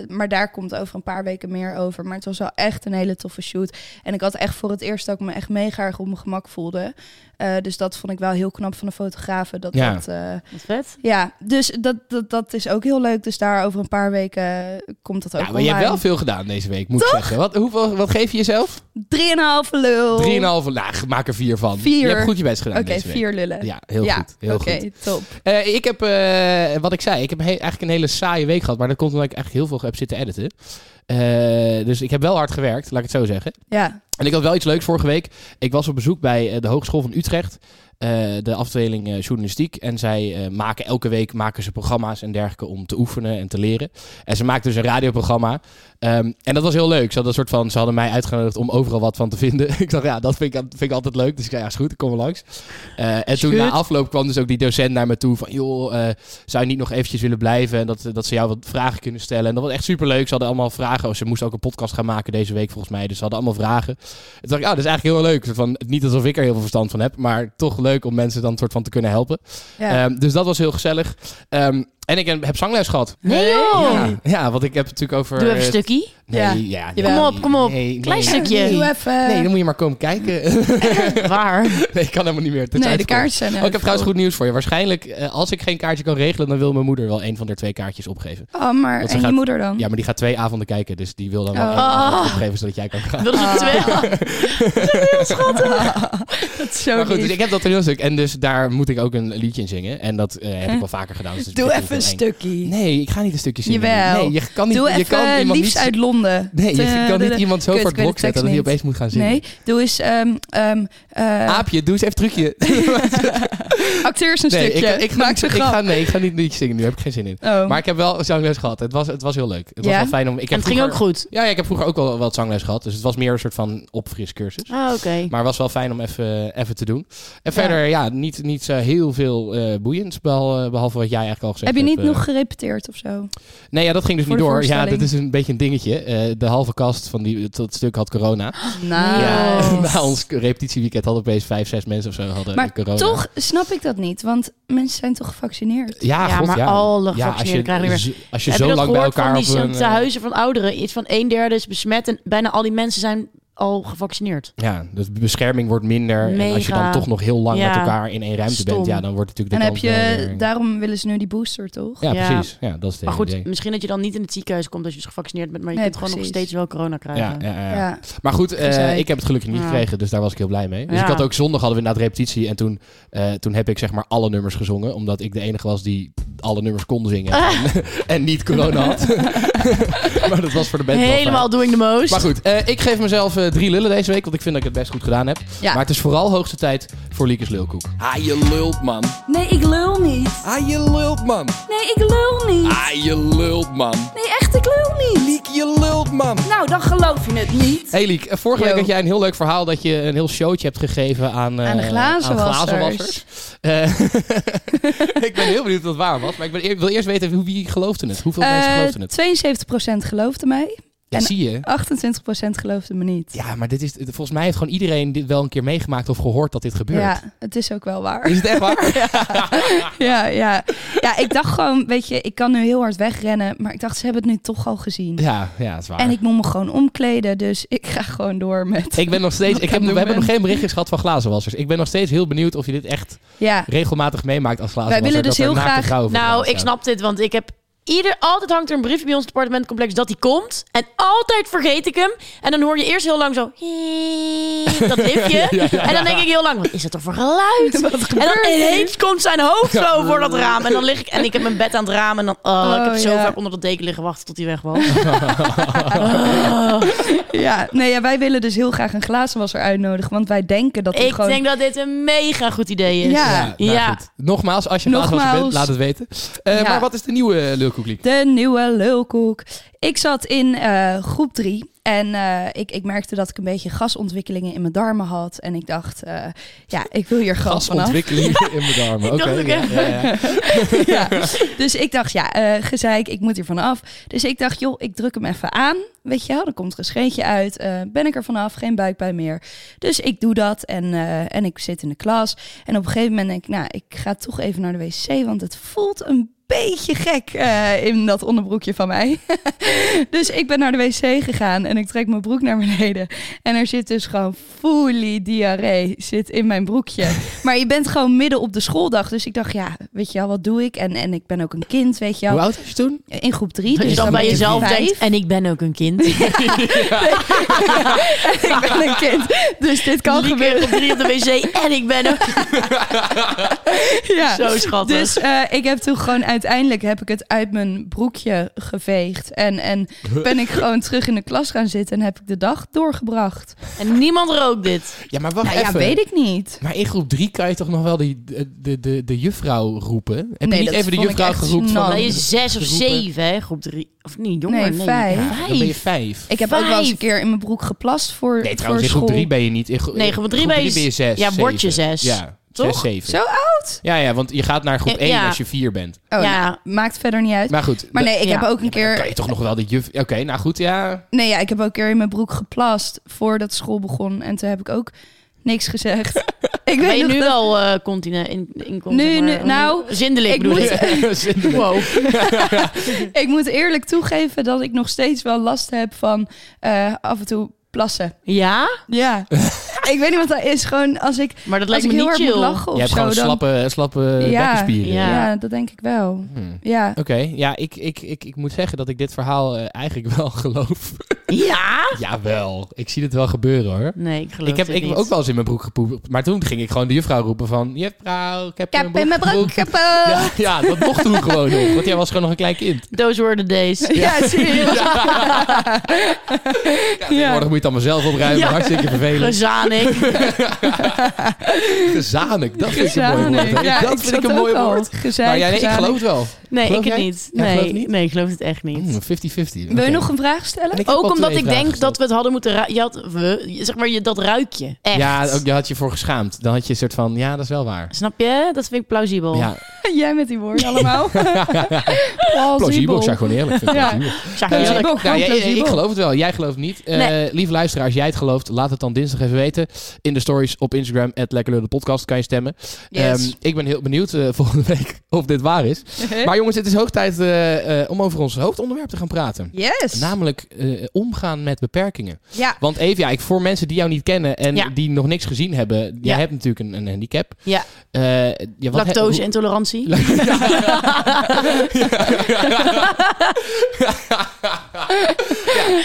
maar daar komt over een paar weken meer over. Maar het was wel echt een hele toffe shoot. En ik had echt voor het eerst dat ik me echt mega erg op mijn gemak voelde. Eh, dus dat vond ik wel heel knap van de fotografen. Dat Ja. dat, eh, Wat vet. ja, dus dat, dat, dat is ook heel leuk. Dus daar over een paar weken komt dat ook Ja, maar je hebt online. wel veel gedaan deze week, moet ik zeggen. Wat, hoeveel, wat geef je jezelf? 3,5 lul. 3,5. Nou, maak er vier van. Vier. Je hebt goed je best gedaan Oké, deze week. vier lullen. Ja, heel Ja, goed. Heel Oké, goed. top. Eh, ik heb, eh, wat ik zei, ik heb he- eigenlijk een hele saaie week gehad. Maar dat komt omdat ik eigenlijk heel veel heb zitten editen. Eh, dus ik heb wel hard gewerkt, laat ik het zo zeggen. Ja, En ik had wel iets leuks vorige week. Ik was op bezoek bij eh, de Hogeschool van Utrecht. eh, de afdeling journalistiek. En zij maken elke week maken ze programma's en dergelijke om te oefenen en te leren. En ze maakten dus een radioprogramma. Ehm, en dat was heel leuk. Ze hadden, een soort van, ze hadden mij uitgenodigd om overal wat van te vinden. *laughs* ik dacht, ja, dat vind ik, vind ik altijd leuk. Dus ik zei, ja, is goed, ik kom wel langs. Eh, en toen na afloop kwam dus ook die docent naar me toe van... joh, eh, zou je niet nog eventjes willen blijven? En dat, dat ze jou wat vragen kunnen stellen. En dat was echt superleuk. Ze hadden allemaal vragen. Oh, ze moesten ook een podcast gaan maken deze week volgens mij. Dus ze hadden allemaal vragen. Toen dacht ik, oh, dat is eigenlijk heel leuk. Van, niet alsof ik er heel veel verstand van heb. Maar toch leuk om mensen dan soort van te kunnen helpen. Ja. Ehm, dus dat was heel gezellig. Ehm, en ik heb, zangles gehad. Nee joh! Ja, ja, want ik heb het natuurlijk over... Doe even een stukje. Nee, Ja. ja. Kom op, kom op. Nee, Klein stukje. Doe even. Nee, dan moet je maar komen kijken. *laughs* Waar? nee, ik kan helemaal niet meer. Het is nee, de kaartjes zijn Oh, ik heb trouwens goed nieuws voor je. Waarschijnlijk, eh, als ik geen kaartje kan regelen, dan wil mijn moeder wel een van de twee kaartjes opgeven. Oh, maar en je moeder dan? Ja, maar die gaat twee avonden kijken, dus die wil dan wel Oh. opgeven, zodat jij kan gaan. Wilden ze twee? *laughs* *laughs* dat is zo Maar goed, dus ik heb dat toneelstuk en dus daar moet ik ook een liedje in zingen. En dat eh, heb ik wel vaker gedaan. Dus het is Doe even een heel stukje. Nee, ik ga niet een stukje zingen. Jawel. Nee, je kan niet, Doe je kan even iemand liefst niet... uit Londen. Nee, je Te- kan niet iemand zo voor ik het blok zetten dat hij opeens moet gaan zingen. Nee, doe eens... ehm ehm eh, Aapje, doe eens even trucje. *laughs* acteer eens een nee, stukje. ik, ik, ga Maak niet, ze ik ga, nee, ik ga niet zingen nu, heb ik geen zin in. Oh. Maar ik heb wel zangles gehad. Het was, het was heel leuk. Het was wel fijn om... Ik En heb het ging ook goed. Ja, ja, ik heb vroeger ook wel wat zangles gehad. Dus het was meer een soort van opfriscursus. Ah, oké. Maar het was wel fijn om even, even te doen. En verder, ja, niet, niet zo heel veel eh boeiends. Behalve, behalve wat jij eigenlijk al gezegd Heb je hebt. niet eh. nog gerepeteerd of zo? Nee, ja, dat ging dus voor niet door. Ja, dit is een beetje een dingetje. Eh, de halve kast van die, dat stuk had corona. *gasps* Nou, Ja, *laughs* na ons repetitieweekend hadden opeens vijf, zes mensen of zo hadden Maar corona. toch snap ik dat niet, want mensen zijn toch gevaccineerd? Ja, Ja, god, maar ja. alle ja, als je, gevaccineerden krijgen weer- als je Heb zo je dat lang bij elkaar van die op een... eh, tehuizen van ouderen? Iets van een derde is besmet en bijna al die mensen zijn al gevaccineerd. Ja, dus de bescherming wordt minder. En als je dan toch nog heel lang Ja. met elkaar in één ruimte Stom. bent, ja, dan wordt natuurlijk En de heb kans wel je, weer- daarom willen ze nu die booster, toch? Ja, Ja. precies. Ja, dat is het Maar goed, idee. misschien dat je dan niet in het ziekenhuis komt als je dus gevaccineerd bent, maar je Nee, kunt gewoon nog steeds wel corona krijgen. Ja, ja, ja. Ja. Maar goed, eh, ik heb het gelukkig niet Ja. gekregen, dus daar was ik heel blij mee. Dus Ja. ik had ook zondag hadden we inderdaad repetitie en toen, eh, toen heb ik zeg maar alle nummers gezongen, omdat ik de enige was die alle nummers kon zingen *laughs* en, *laughs* en niet corona had. *laughs* maar dat was voor de band. Helemaal doing the most. Maar goed, eh, ik geef mezelf eh, drie lullen deze week, want ik vind dat ik het best goed gedaan heb. Ja. Maar het is vooral hoogste tijd voor Liekes Lulkoek. Ah, je lult, man. Nee, ik lul niet. Ah, je lult, man. Nee, ik lul niet. Ah, je lult, man. Nee, echt, ik lul niet. Liek, je lult, man. Nou, dan geloof je het niet. Hey Liek, eh, vorige Yo. week had jij een heel leuk verhaal dat je een heel showtje hebt gegeven aan, eh, Aan de glazenwassers. glazenwassers. Eh, *laughs* ik ben heel benieuwd of het waar was, maar ik, ben, ik wil eerst weten wie geloofde het. Hoeveel mensen geloofden het? 72% geloofde mij. Ja, en- zie je. 28% geloofde me niet. Ja, maar dit is, volgens mij heeft gewoon iedereen dit wel een keer meegemaakt of gehoord dat dit gebeurt. Ja, het is ook wel waar. Is het echt waar? *laughs* Ja, ja. ja, ik dacht gewoon, weet je, ik kan nu heel hard wegrennen. Maar ik dacht, ze hebben het nu toch al gezien. Ja, ja, dat is waar. En ik moet me gewoon omkleden. Dus ik ga gewoon door met... Ik ben nog *laughs* steeds. Ik heb, we het hebben nog geen berichtjes gehad van glazenwassers. Ik ben nog steeds heel benieuwd of je dit echt Ja, regelmatig meemaakt als glazenwasser. willen dus heel graag- Nou, ik snap dit, want ik heb ieder altijd hangt er een briefje bij ons appartementcomplex dat hij komt en altijd vergeet ik hem en dan hoor je eerst heel lang zo dat liftje *laughs* Ja, ja, en dan denk ik heel lang wat is dat toch voor geluid? *laughs* En dan ineens komt zijn hoofd zo voor dat raam en dan lig ik en ik heb mijn bed aan het raam en dan oh, ik heb Oh, zo ja. vaak onder dat deken liggen wachten tot hij weg was. *laughs* Ja, nee, ja, wij willen dus heel graag een glazenwasser uitnodigen. Want wij denken dat ik gewoon... denk dat dit een mega goed idee is. Ja. Ja, nou Ja. goed. Nogmaals, als je glazenwasser Nogmaals. bent, laat het weten. Eh, Ja. Maar wat is de nieuwe De nieuwe lulkoek. Ik zat in eh, groep drie. En eh, ik, ik merkte dat ik een beetje gasontwikkelingen in mijn darmen had. En ik dacht, eh, ja, ik wil hier gas vanaf. Gasontwikkeling *laughs* in mijn darmen. Oké. ja, *laughs* ja. Dus ik dacht, ja, gezeik, ik moet hier vanaf. Dus ik dacht, joh, ik druk hem even aan. Weet je wel, er komt er een scheetje uit. ben ik er vanaf, geen buikpijn meer. Dus ik doe dat en, en ik zit in de klas. En op een gegeven moment denk ik, nou, ik ga toch even naar de wc. Want het voelt een beetje gek eh, in dat onderbroekje van mij. *laughs* dus ik ben naar de wc gegaan en ik trek mijn broek naar beneden. En er zit dus gewoon fully diarree zit in mijn broekje. *laughs* maar je bent gewoon midden op de schooldag. Dus ik dacht, ja, weet je wel, wat doe ik? En, en ik ben ook een kind, weet je Hoe wel. oud was je toen? In groep drie. Dus dan bij jezelf denkt en ik ben ook een kind. *laughs* ik ben een kind. Dus dit kan Lieke gebeuren. op drie op de wc en ik ben ook Ja. zo schattig. Dus eh, ik heb toen gewoon uiteindelijk heb ik het uit mijn broekje geveegd. En, en *laughs* ben ik gewoon terug in de klas gaan zitten en heb ik de dag doorgebracht. En niemand rookt dit. Ja, maar wacht Nou ja, even. weet ik niet. Maar in groep 3 kan je toch nog wel die, de, de, de, de juffrouw roepen? Heb Nee, je niet dat even de juffrouw geroepen van... Ben je zes of zeven, hè? Groep drie. Of niet, jonger? Nee, vijf. Ja, dan ben je vijf. Ik heb ook wel eens Vijf. een keer in mijn broek geplast voor, Nee, trouwens, in groep school. 3 ben je niet. In gro- Nee, groep drie ben je- zes. ja, word je zes. Ja, Toch? zes, zeven. Zo oud? Ja, ja, want je gaat naar groep Ja, 1 ja. als je 4 bent. Oh, Ja. nou, maakt verder niet uit. Maar goed. Maar nee, ik Ja. heb ook een dan kan keer... je toch nog wel de juf... Oké, nou goed, ja. Nee, ja, ik heb ook een keer in mijn broek geplast voordat school begon. En toen heb ik ook niks gezegd. *laughs* ik Ben weet je nu dat- wel eh continent in, in Nu, nu, nou, Zindelijk ik bedoel moet- ik. *laughs* Zindelijk. Wow. *laughs* ik moet eerlijk toegeven dat ik nog steeds wel last heb van eh, af en toe plassen. Ja? Ja. *laughs* ik weet niet wat dat is. Gewoon als ik, Maar dat als lijkt ik me heel niet hard moet chill. lachen Je of hebt zo. gewoon dan... slappe, slappe Ja. bekkenspieren. Ja. Ja, dat denk ik wel. Hmm. Ja. Oké, ja, ik, ik, ik, ik moet zeggen dat ik dit verhaal eh, eigenlijk *laughs* wel geloof. Ja? Jawel, ik zie het wel gebeuren hoor. Nee, ik geloof Ik heb, ik heb niet. ook wel eens in mijn broek gepoept. Maar toen ging ik gewoon de juffrouw roepen van... Juffrouw, ik heb, Ik heb in mijn broek gepoept." gepoept. Ja, ja, dat mocht toen *laughs* gewoon nog. Want jij was gewoon nog een klein kind. Those were the days. Ja, serieus. Ja, tegenwoordig moet je het allemaal zelf opruimen. Ja. Hartstikke vervelend. Gezanik. *laughs* Gezanik, dat vind ik een mooi woord. Ja, dat ik vind ik een mooi woord. Gezeik, Maar ja, nee, ik geloof het wel. Nee, Geloof ik het niet. Nee, niet? nee, ik geloof het echt niet. Hmm, 50-50. Wil je nog een vraag stellen? Ook omdat ik denk dat we het hadden moeten... Je had, we, zeg maar, je, dat ruikje. Echt. Ja, ook, je had je voor geschaamd. Dan had je een soort van, ja, dat is wel waar. Snap je? Dat vind ik plausibel. Ja, *laughs* Jij met die woorden *laughs* allemaal. *laughs* plausibel. Ik zeg gewoon eerlijk. Ja. plausibel. Je ja. ik geloof het wel. Jij gelooft niet. Eh Nee. Lieve luisteraar, als jij het gelooft, laat het dan dinsdag even weten. In de stories op Instagram, @lekkerlullen podcast kan je stemmen. Yes. Ehm, ik ben heel benieuwd eh, volgende week of dit waar is. Maar jongens, het is hoog tijd eh, eh, om over ons hoofdonderwerp te gaan praten. yes. Namelijk eh, omgaan met beperkingen. ja. Want even, ja, ik, voor mensen die jou niet kennen en Ja. die nog niks gezien hebben. Jij Ja. hebt natuurlijk een, een handicap. Ja. Ja, Lactose-intolerantie. *laughs*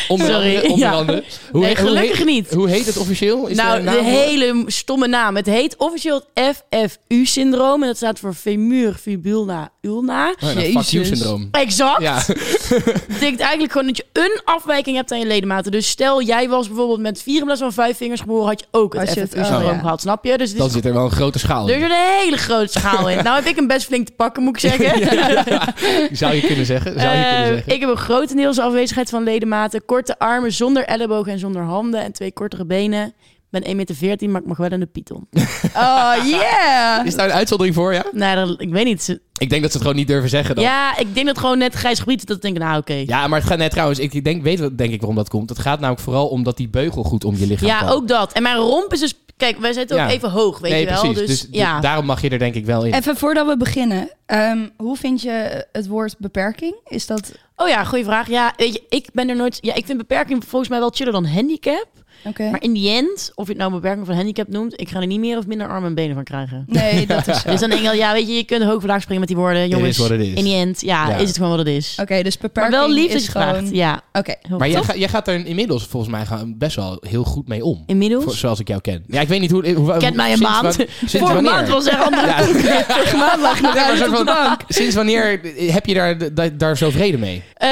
Onder Sorry, andere. Onder ja. andere. Hoe, Nee, heet- hoe gelukkig heet, niet. Hoe heet het officieel? Is nou, een de hele stomme naam. Het heet officieel FFU-syndroom. En dat staat voor femur fibula ulna. Oh, fuck you Jezus. syndroom. Exact. Ja. *laughs* Dat betekent eigenlijk gewoon dat je een afwijking hebt aan je ledematen. Dus stel, jij was bijvoorbeeld met vier in plaats van vijf vingers geboren, had je ook het Had je het- FFU-syndroom oh, ja. gehad. Snap je? Dus Dan is, zit er wel een grote schaal er in. zit een hele grote schaal in. *laughs* Nou heb ik hem best flink te pakken, moet ik zeggen. *laughs* Zou je kunnen zeggen. Zou je Eh, kunnen zeggen. ik heb een grotendeels afwezigheid van ledematen. Korte armen zonder ellebogen en zonder handen. En twee kortere benen. Ik ben 1,14 meter, maar ik mag wel in de python. *laughs* Oh, yeah. Is daar een uitzondering voor, ja? dat- ik weet niet. Ze- Ik denk dat ze het gewoon niet durven zeggen dan. Ja, ik denk dat gewoon net grijs gebied is. Dat ik denk, nou oké. Ja, Ja, maar het gaat net trouwens, ik denk, weet wat denk ik waarom dat komt. Het gaat namelijk vooral omdat die beugel goed om je lichaam kan. ook dat. En mijn romp is dus... Kijk, wij zitten ook Ja. even hoog, weet nee, je wel. precies. Dus, Dus, ja. daarom mag je er denk ik wel in. Even voordat we beginnen. ehm, hoe vind je het woord beperking? Is dat... Oh ja, goede vraag. Ja, weet je, ik ben er nooit... Ja, ik vind beperking volgens mij wel chiller dan handicap. Oké. Maar in die end, of je het nou beperking of handicap noemt... ik ga er niet meer of minder armen en benen van krijgen. Nee, *laughs* dat is zo. Dus dan denk ik wel, ja, weet je, je kunt hoog vandaag springen met die woorden. Jongens, is wat het is. in die end, ja, Ja. is het gewoon wat het is. Oké, dus Maar beperking wel lief dat is gewoon... Ja, Oké. heel maar jij, tof. ga- jij gaat er inmiddels volgens mij gaan best wel heel goed mee om. Inmiddels? Voor- zoals ik jou ken. Ja, ik weet niet hoe... hoe Kent mij een maand. sinds een maand was er Ja. *laughs* Tegen maand lag je maar. Sinds wanneer heb je daar, daar, daar zo vrede mee? Ehm,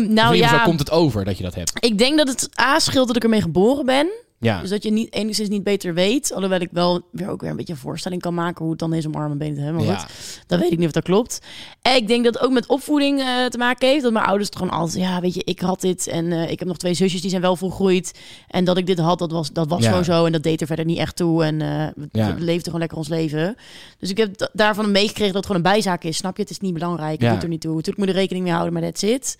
Of nou in ieder geval ja, komt het over dat je dat hebt? ik denk dat het A scheelt dat ik ermee geboren ben. Ja. Dus dat je niet enigszins niet beter weet. Alhoewel ik wel weer ook weer een beetje een voorstelling kan maken hoe het dan is om armen en benen te hebben. Maar ja. goed, dat weet ik niet of dat klopt. En ik denk dat het ook met opvoeding eh, te maken heeft. Dat mijn ouders het gewoon altijd, ja, weet je, ik had dit. En eh, ik heb nog twee zusjes die zijn wel volgroeid. En dat ik dit had, dat was, dat was Ja. gewoon zo. En dat deed er verder niet echt toe. En eh, we, Ja. we leefden gewoon lekker ons leven. Dus ik heb da- daarvan meegekregen dat het gewoon een bijzaak is. Snap je? Het is niet belangrijk. Ja. Het doet er niet toe. Natuurlijk moet je er rekening mee houden, maar that's it.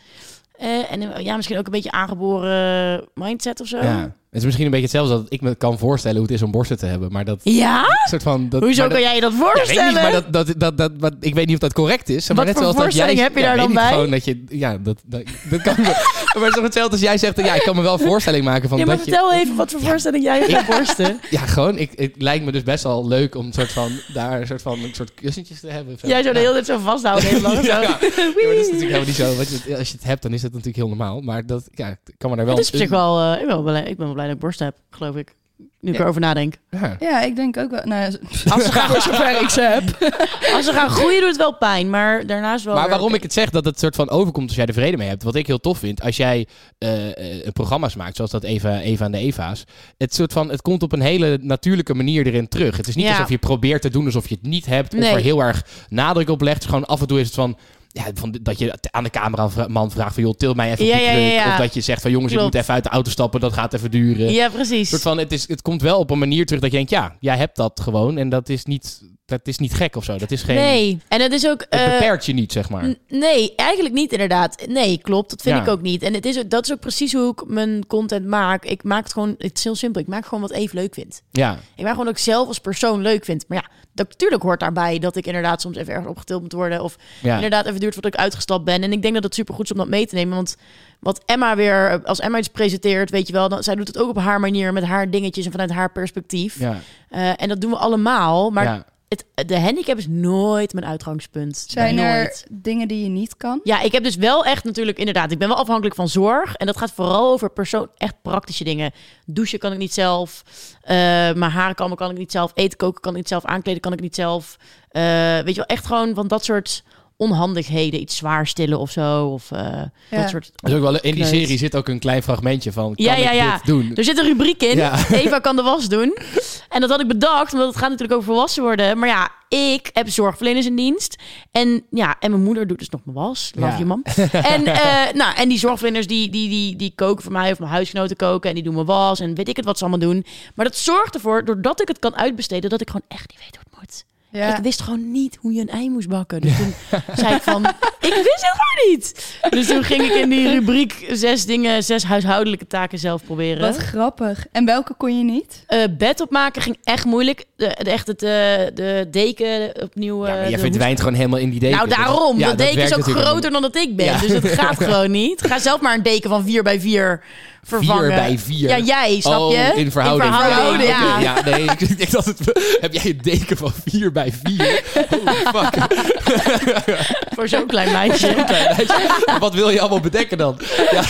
Eh, en eh, ja, misschien ook een beetje aangeboren mindset of zo. ja. Het is misschien een beetje hetzelfde dat ik me kan voorstellen hoe het is om borsten te hebben. Maar dat Ja? soort van... Dat, Hoezo kan dat- jij je dat Ja, weet voorstellen? ik niet, maar dat, dat, dat, dat, wat- ik weet niet of dat correct is. Maar Wat net voor zoals dat jij, voorstelling heb je ja, daar dan bij? Gewoon dat je, ja, dat, dat, dat kan. maar het is toch hetzelfde als jij zegt, ja, ik kan me wel een voorstelling maken van ja, maar dat je... vertel even wat voor voorstelling jij hebt borsten. Ja, gewoon, ik, het lijkt me dus best wel leuk om soort van, daar een soort van, een soort kussentjes te hebben. Jij zou de hele tijd zo vasthouden. Heel lang, *laughs* zo. Ja, dat is natuurlijk helemaal niet zo. Als je het hebt, dan is het natuurlijk heel normaal. Maar dat ja, kan me daar wel... Het is op zich wel... eh, ik, ben wel blij, ik ben wel blij ik borst heb, geloof ik. Nu ik Ja. erover nadenk. Ja. Ja, ik denk ook wel. Nou, *laughs* Als ze gaan, voor zover ik ze heb. *laughs* als ze gaan groeien doet het wel pijn, maar daarnaast wel Maar waarom ik het zeg dat het soort van overkomt als jij er vrede mee hebt. Wat ik heel tof vind, als jij eh, eh, programma's maakt, zoals dat Eva, Eva en de Eva's. Het, soort van, het komt op een hele natuurlijke manier erin terug. Het is niet Ja. alsof je probeert te doen alsof je het niet hebt. Of Nee. er heel erg nadruk op legt. Gewoon af en toe is het van... Ja, van dat je aan de cameraman vraagt van... joh, til mij even Ja, op die ja. Of dat je zegt van... jongens, Klopt. ik moet even uit de auto stappen. Dat gaat even duren. Ja, precies. soort van, het, is, het komt wel op een manier terug dat je denkt... ja, jij hebt dat gewoon. En dat is niet, dat is niet gek of zo. Dat is geen... Nee, en het is ook... Het eh, beperkt je niet, zeg maar. Nee, eigenlijk niet inderdaad. Nee, klopt. Dat vind ik ook niet. En het is, ook- dat is ook precies hoe ik mijn content maak. Ik maak het gewoon, het is heel simpel. Ik maak gewoon wat even leuk vind. Ja, Ik maak gewoon ook zelf als persoon leuk vind. Maar ja, natuurlijk hoort daarbij dat ik inderdaad soms even ergens opgetild moet worden. Of ja. inderdaad even duurt voordat ik uitgestapt ben. En ik denk dat het super goed is om dat mee te nemen. Want wat Emma weer, als Emma iets presenteert, weet je wel, dan, zij doet het ook op haar manier met haar dingetjes en vanuit haar perspectief. ja. Eh, en dat doen we allemaal. Maar ja. Het, de handicap is nooit mijn uitgangspunt. Zijn er dingen die je niet kan? Ja, ik heb dus wel echt natuurlijk, inderdaad, ik ben wel afhankelijk van zorg. En dat gaat vooral over persoon, echt praktische dingen. Douchen kan ik niet zelf. eh, mijn kammen kan ik niet zelf. Eten koken kan ik niet zelf. Aankleden kan ik niet zelf. Eh, weet je wel, echt gewoon van dat soort onhandigheden. Iets zwaar stillen of zo. Of eh, Ja. dat soort... Dus ook wel, in die serie zit ook een klein fragmentje van, kan Ja, ja, ik ja. dit doen? Er zit een rubriek in. Ja. *laughs* Eva kan de was doen. En dat had ik bedacht, omdat het gaat natuurlijk over volwassen worden. Maar ja, ik heb zorgverleners in dienst. En ja, en mijn moeder doet dus nog mijn was. Love Ja. you, mam. *laughs* En, eh, nou, en die zorgverleners die, die, die, die koken voor mij of mijn huisgenoten koken. En die doen mijn was en weet ik het wat ze allemaal doen. Maar dat zorgt ervoor, doordat ik het kan uitbesteden, dat ik gewoon echt niet weet hoe het moet. Ja. Ik wist gewoon niet hoe je een ei moest bakken. Dus toen zei ik van, *laughs* ik wist het gewoon niet. Dus toen ging ik in die rubriek zes dingen, zes huishoudelijke taken zelf proberen. Wat grappig. En welke kon je niet? Eh, bed opmaken ging echt moeilijk. De, de, echt het, eh, de deken opnieuw. Ja, eh, maar je de verdwijnt gewoon helemaal in die deken. Nou, daarom. ja, dat deken is ook groter dan dat ik ben. Dus dat gaat *laughs* gewoon niet. Ga zelf maar een deken van 4 bij 4 vervangen. 4 bij 4. Ja, jij, snap oh, je? In verhouding. In verhouding, ja. ja, nee, ik, dacht dat het... Heb jij een deken van 4 bij 4? Holy fuck. *laughs* Voor zo'n klein meisje. Klein meisje. Wat wil je allemaal bedekken dan? Ja,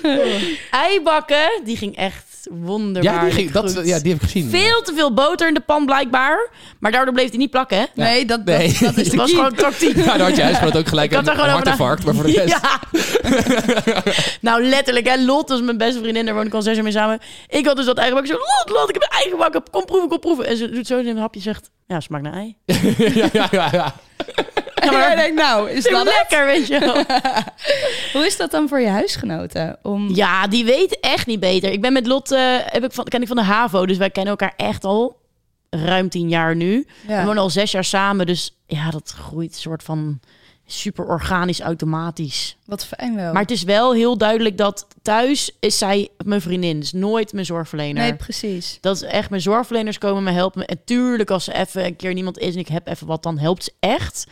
*laughs* Eibakken, die ging echt wonderbaar. ja, die, ging, dat, ja, die heb ik gezien. Veel te veel boter in de pan blijkbaar. Maar daardoor bleef hij niet plakken, hè? Nee, dat, dat, Nee. dat is Het de was gewoon tactiek. *laughs* Ja, dan had je huisgenoot ook gelijk Ik had een, daar gewoon een hartinfarct. Maar voor de rest... *laughs* Ja. *laughs* nou, letterlijk, hè. Lot is mijn beste vriendin. Daar woon ik al zes jaar mee samen. Ik had dus dat eigen bakken. Zo, Lot, Lot, ik heb een eigen bakken. Kom proeven, kom proeven. En ze doet zo een hapje zegt... Ja, smaakt naar ei. ja, ja, ja, ja. En nou, is dat het? lekker, weet je wel. *laughs* Hoe is dat dan voor je huisgenoten? Om... Ja, die weet echt niet beter. Ik ben met Lot, eh, heb ik van, ken ik van de HAVO. Dus wij kennen elkaar echt al ruim tien jaar nu. Ja. We wonen al zes jaar samen. Dus ja, dat groeit een soort van super organisch, automatisch. Wat fijn wel. Maar het is wel heel duidelijk dat thuis is zij mijn vriendin. Dus nooit mijn zorgverlener. nee, precies. Dat is echt, mijn zorgverleners komen me helpen. En tuurlijk, als er even een keer niemand is en ik heb even wat, dan helpt ze echt.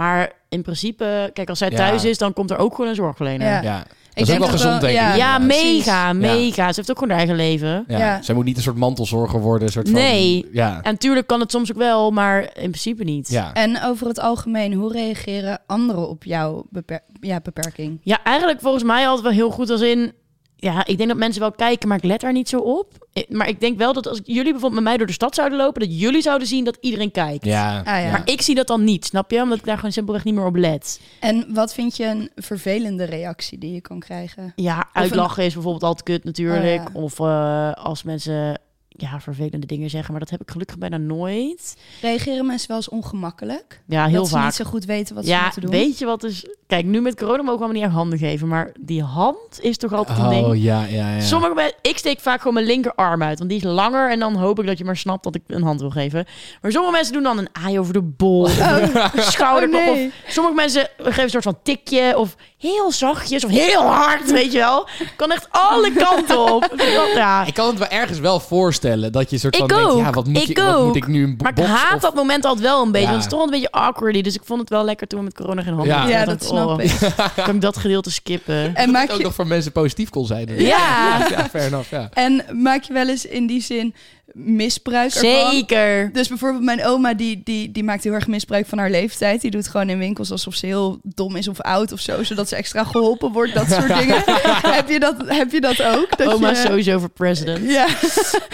Maar in principe, kijk, als zij Ja. thuis is, dan komt er ook gewoon een zorgverlener. Ja. Dat is ook wel gezond, wel- denk ik. ja. mega, mega. Ze heeft ook gewoon haar eigen leven. Ja. Ja. Zij moet niet een soort mantelzorger worden. Een soort van, Nee. Ja. En tuurlijk kan het soms ook wel, maar in principe niet. ja. En over het algemeen, hoe reageren anderen op jouw beper- ja, beperking? Ja, eigenlijk volgens mij altijd wel heel goed als in... Ja, ik denk dat mensen wel kijken, maar ik let daar niet zo op. Eh, Maar ik denk wel dat als jullie bijvoorbeeld met mij door de stad zouden lopen... dat jullie zouden zien dat iedereen kijkt. Ja. Ah, ja. Maar ik zie dat dan niet, snap je? Omdat ik daar gewoon simpelweg niet meer op let. En wat vind je een vervelende reactie die je kan krijgen? Ja, een- uitlachen is bijvoorbeeld altijd kut natuurlijk. Oh, ja. Of eh, als mensen ja, vervelende dingen zeggen. Maar dat heb ik gelukkig bijna nooit. Reageren mensen wel eens ongemakkelijk? Ja, heel dat ze vaak. niet zo goed weten wat ze moeten doen? weet je wat is... Kijk, nu met corona mogen we allemaal niet echt handen geven. Maar die hand is toch altijd een ding. Oh, ja, ja, ja. Sommige mensen, ik steek vaak gewoon mijn linkerarm uit, want die is langer en dan hoop ik dat je maar snapt dat ik een hand wil geven. Maar sommige mensen doen dan een aai over de bol, *laughs* of een schouder. Oh, nee. of sommige mensen geven een soort van tikje of heel zachtjes of heel hard, weet je wel. Kan echt alle kanten op. *laughs* Ja. Ik kan het wel ergens wel voorstellen dat je soort van Ik denkt, ja, wat moet, Ik je, wat moet ik nu Maar ik haat of- dat moment altijd wel een beetje. Ja. want Het is toch een beetje awkwardy. Dus ik vond het wel lekker toen we met corona geen handen Ja. dat snap oh, ik. *laughs* Kan ik dat gedeelte skippen? En maak ook je, nog voor mensen positief kon zijn. Ja. *laughs* ja fair enough, ja. en maak je wel eens in die zin misbruik ervan. Zeker. Dus bijvoorbeeld mijn oma, die, die, die maakt heel erg misbruik van haar leeftijd. Die doet gewoon in winkels alsof ze heel dom is of oud of zo. Zodat ze extra geholpen wordt, dat soort *laughs* dingen. heb, je dat, heb je dat ook? Dat Oma je... is sowieso voor president. Ja. *laughs*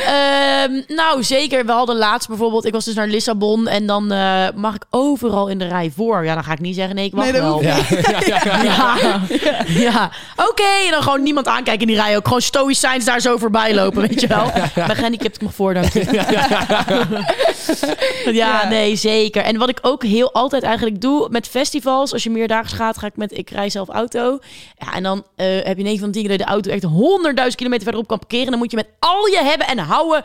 Ehm, nou, zeker. We hadden laatst bijvoorbeeld... Ik was dus naar Lissabon en dan eh, mag ik overal in de rij voor. Ja, dan ga ik niet zeggen nee, ik Nee, dat wel. Ja, ja, ja, *laughs* ja. Ja, ja. oké. En dan gewoon niemand aankijken in die rij ook. Gewoon stoïcijns daar zo voorbij lopen, weet je wel. Ik ben gehandicapt, ik mag voor, dank je. *laughs* *laughs* Ja, Ja. nee, zeker. En wat ik ook heel altijd eigenlijk doe met festivals, als je meerdaags gaat, ga ik met, ik rij zelf auto. Ja, en dan eh, heb je 9 van 10 keer de auto echt 100.000 kilometer verderop kan parkeren. Dan moet je met al je hebben en houden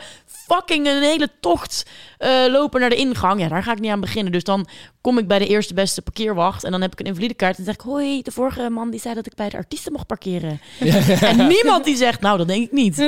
fucking een hele tocht eh, lopen naar de ingang. Ja, daar ga ik niet aan beginnen. Dus dan kom ik bij de eerste beste parkeerwacht en dan heb ik een invalidekaart. En dan zeg ik, hoi, de vorige man die zei dat ik bij de artiesten mocht parkeren. *laughs* En niemand die zegt, nou, dat denk ik niet. *laughs*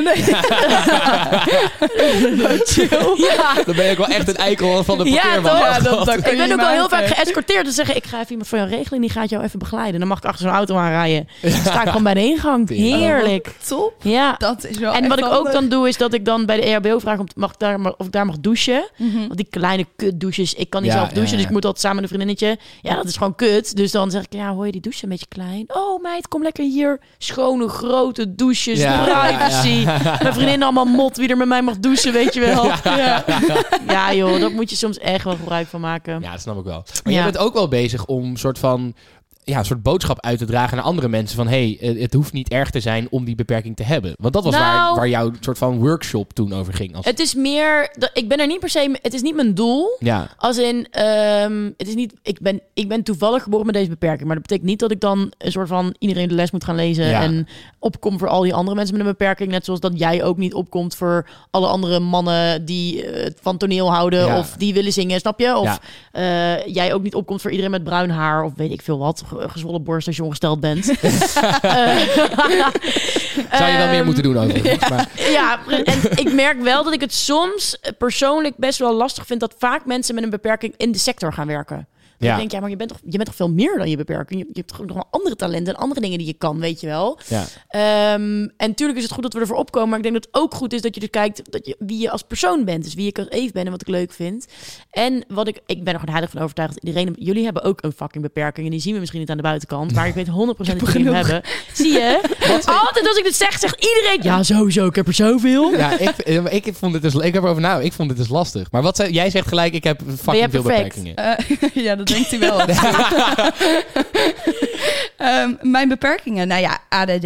Ja. Dan ben ook wel echt een eikel van de Ja, parkeerwacht. Ja, dat- dat- Ik ben ook al heel vaak geëscorteerd. Dus zeggen, ik ga even iemand voor jou regelen. Die gaat jou even begeleiden. Dan mag ik achter zo'n auto aanrijden. Dan sta ik gewoon bij de ingang. Heerlijk. Top. Ja. Dat is wel En wat ik ook handig. dan doe, is dat ik dan bij de EHBO vraag om, mag daar, maar- of ik daar mag douchen. Mhm. Want die kleine kutdouches, ik kan niet Ja, zelf douchen. ja, Dus ik moet altijd samen met een vriendinnetje. Ja, dat is gewoon kut. Dus dan zeg ik, ja, hoor je die douche een beetje klein? Oh meid, kom lekker hier. Schone, grote douches, Ja, privacy. *laughs* Mijn vriendin allemaal mot wie er met mij mag douchen, weet je wel. *laughs* Ja, ja joh, dat moet je soms echt wel gebruik van maken. Ja, dat snap ik wel. Maar Ja. jij bent ook wel bezig om soort van ja, een soort boodschap uit te dragen naar andere mensen van hey, eh, het hoeft niet erg te zijn om die beperking te hebben. Want dat was waar, Nou- waar jouw soort van workshop toen over ging. Als, Het is meer, dat- ik ben er niet per se, het is niet mijn doel. ja, Als in, ehm, het is niet, ik ben, ik ben toevallig geboren met deze beperking. Maar dat betekent niet dat ik dan een soort van iedereen de les moet gaan lezen. Ja. En opkom voor al die andere mensen met een beperking. Net zoals dat jij ook niet opkomt voor alle andere mannen die eh, van toneel houden. Ja. Of die willen zingen, snap je? Of eh, jij ook niet opkomt voor iedereen met bruin haar. Of weet ik veel wat. Ge- Gezwollen borst als je ongesteld bent. *laughs* zou je wel meer Ehm, moeten doen overigens. Maar, *laughs* ja, en ik merk wel dat ik het soms persoonlijk best wel lastig vind dat vaak mensen met een beperking in de sector gaan werken. Ja. Ik denk, ja, maar je bent, toch, je bent toch veel meer dan je beperking. Je, je hebt toch nog wel andere talenten en andere dingen die je kan, weet je wel. ja. Ehm, en natuurlijk is het goed dat we ervoor opkomen, maar ik denk dat het ook goed is dat je dus kijkt dat je, wie je als persoon bent. Dus wie ik als Eve ben en wat ik leuk vind. En wat ik, ik ben er gewoon heilig van overtuigd dat iedereen, jullie hebben ook een fucking beperking en die zien we misschien niet aan de buitenkant, maar ik weet *laughs* 100% dat jullie hem hebben. Zie je? *laughs* Altijd als ik dit zeg, zegt iedereen, ja sowieso, ik heb er zoveel. Ja, ik, ik vond het dus, ik heb erover nou, ik vond het dus lastig. Maar wat zei, jij zegt gelijk, ik heb fucking veel beperkingen. Eh, *laughs* ja, dat denkt hij wel. *laughs* *laughs* Ehm, mijn beperkingen, nou ja, ADD,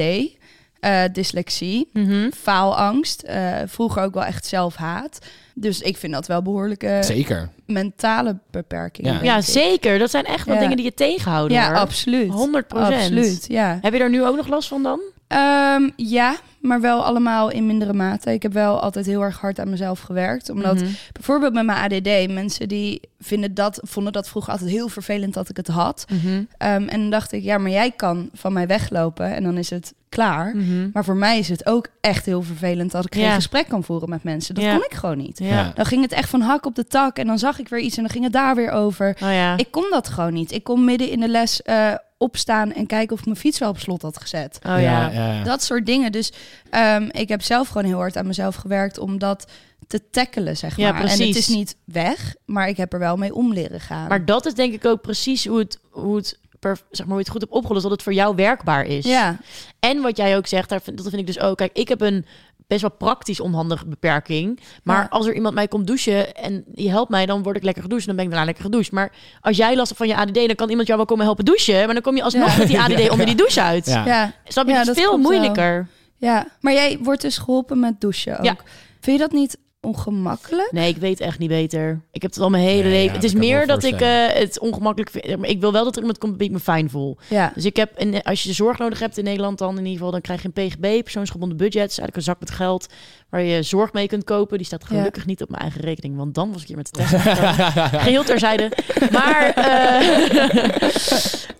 eh, dyslexie, Mhm. faalangst, eh, vroeger ook wel echt zelfhaat. Dus ik vind dat wel behoorlijke Zeker. mentale beperkingen. Ja. zeker. Dat zijn echt wel Ja. dingen die je tegenhouden. Ja, hoor. absoluut. 100%. Absoluut, ja. Heb je daar nu ook nog last van dan? Ehm, ja, maar wel allemaal in mindere mate. Ik heb wel altijd heel erg hard aan mezelf gewerkt. Omdat Mhm. bijvoorbeeld met mijn ADD, mensen die vinden dat, vonden dat vroeger altijd heel vervelend dat ik het had. Mhm. Ehm, en dan dacht ik, ja, maar jij kan van mij weglopen en dan is het klaar. Mhm. Maar voor mij is het ook echt heel vervelend dat ik geen Ja. gesprek kan voeren met mensen. Dat Ja. kon ik gewoon niet. Ja. Dan ging het echt van hak op de tak en dan zag ik weer iets en dan ging het daar weer over. Oh ja. Ik kon dat gewoon niet. Ik kon midden in de les eh, opstaan en kijken of ik mijn fiets wel op slot had gezet. oh ja. ja. Dat soort dingen. Dus ehm, ik heb zelf gewoon heel hard aan mezelf gewerkt om dat te tackelen, zeg Ja, maar. En het is niet weg, maar ik heb er wel mee om leren gaan. Maar dat is denk ik ook precies hoe het, hoe het, per, zeg maar, hoe je het goed hebt opgelost. Dat het voor jou werkbaar is. ja, En wat jij ook zegt, daar vind, dat vind ik dus ook. Kijk, ik heb een best wel praktisch onhandige beperking. Maar Ja. als er iemand mij komt douchen en die helpt mij, dan word ik lekker gedoucht. En dan ben ik daarna lekker gedoucht. Maar als jij last hebt van je ADD, dan kan iemand jou wel komen helpen douchen. Maar dan kom je alsnog Ja. met die ADD *laughs* onder die douche uit. Ja. ja. Snap je? Ja, dat is veel wel. moeilijker. Ja, maar jij wordt dus geholpen met douchen ook. Ja. Vind je dat niet ongemakkelijk? Nee, ik weet echt niet beter. Ik heb het al mijn hele Nee, leven. ja, het is meer dat ik eh, het ongemakkelijk vind. Maar ik wil wel dat er iemand komt die ik me fijn voel. Ja. Dus ik heb, een, als je zorg nodig hebt in Nederland dan in ieder geval, dan krijg je een PGB, persoonsgebonden budget. Is eigenlijk een zak met geld waar je zorg mee kunt kopen. Die staat gelukkig niet op mijn eigen rekening, want dan was ik hier met de test. *laughs* Geheel terzijde. Maar eh,